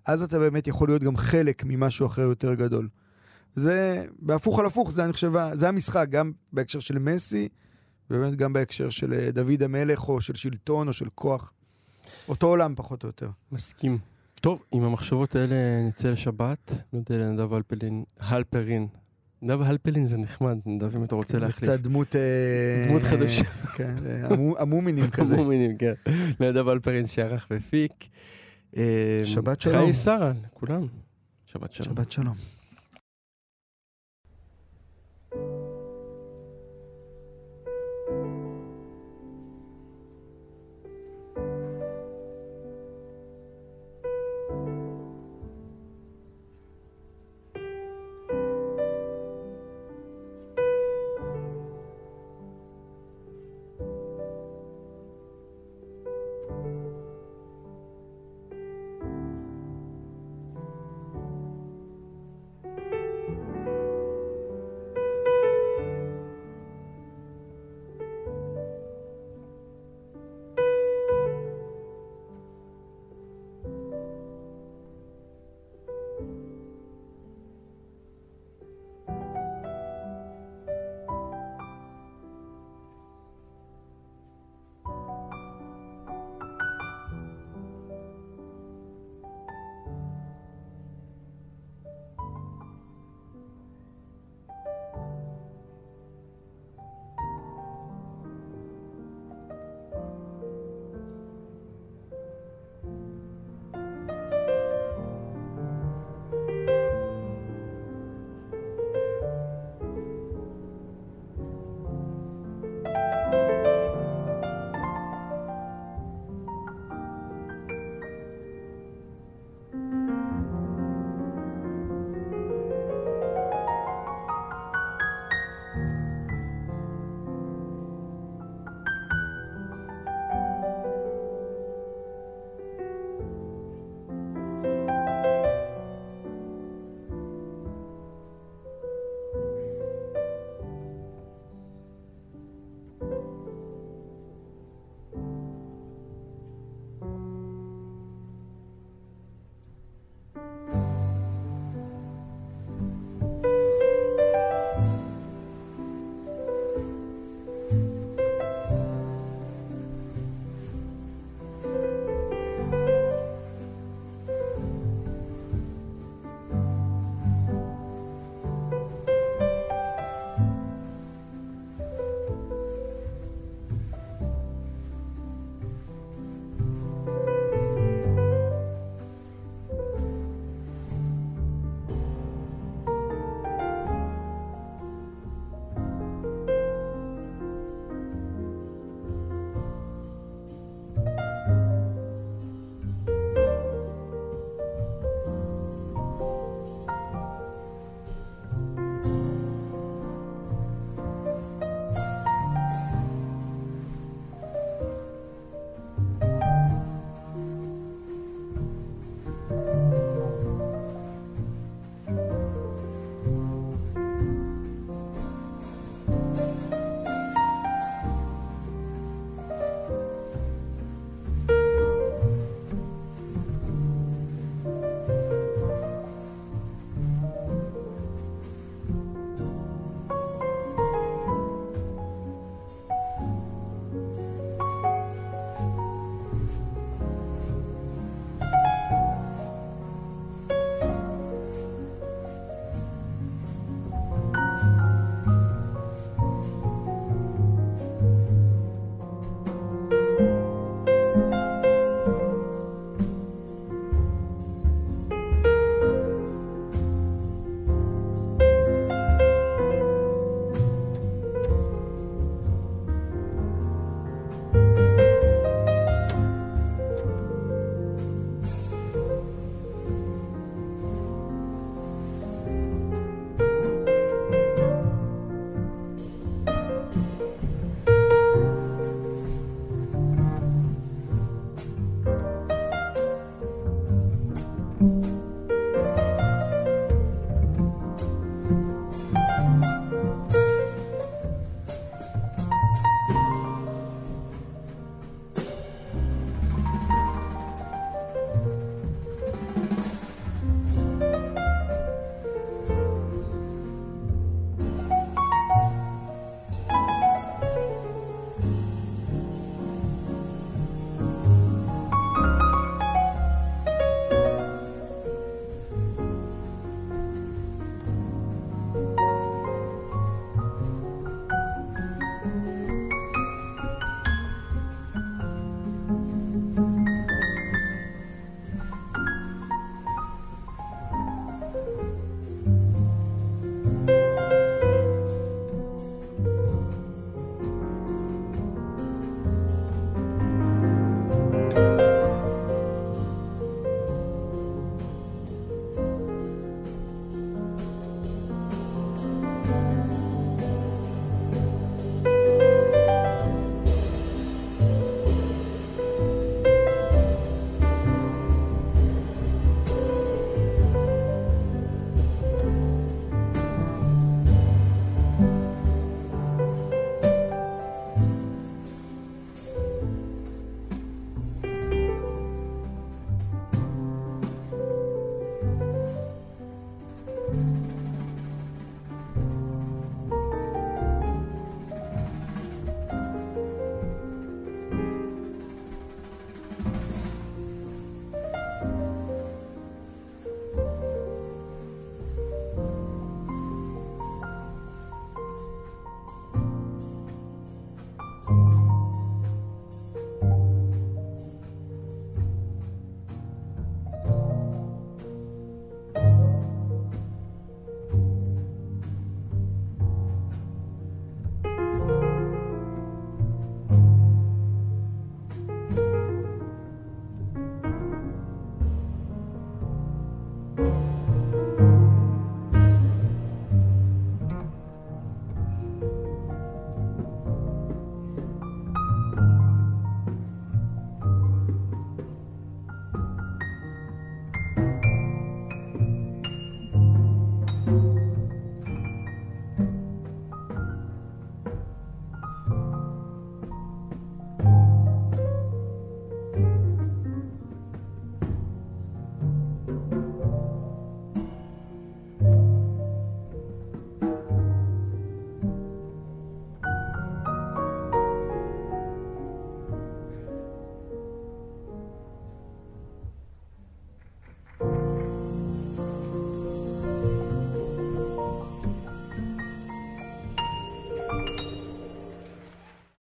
אז אתה באמת יכול להיות גם חלק ממשהו אחר יותר גדול. זה, בהפוך על הפוך, זה אני חושב, זה המשחק, גם בהקשר של מסי, ובאמת גם בהקשר של אה, דוד המלך, או של שלטון, או של כוח. אותו עולם, פחות או יותר. מסכים. טוב, עם המחשבות האלה נצא לשבת, נודה לנדב הלפרין. נדב הלפלין זה נחמד, נדב אם אתה רוצה להחליף. קצת דמות... אה, דמות חדשה. כן, אה, המו- המומינים כזה. מומינים, כן. נדב הלפרין שערך והפיק. אה, שבת שלום. חיי שרה, לכולם. שבת שלום. שבת שלום.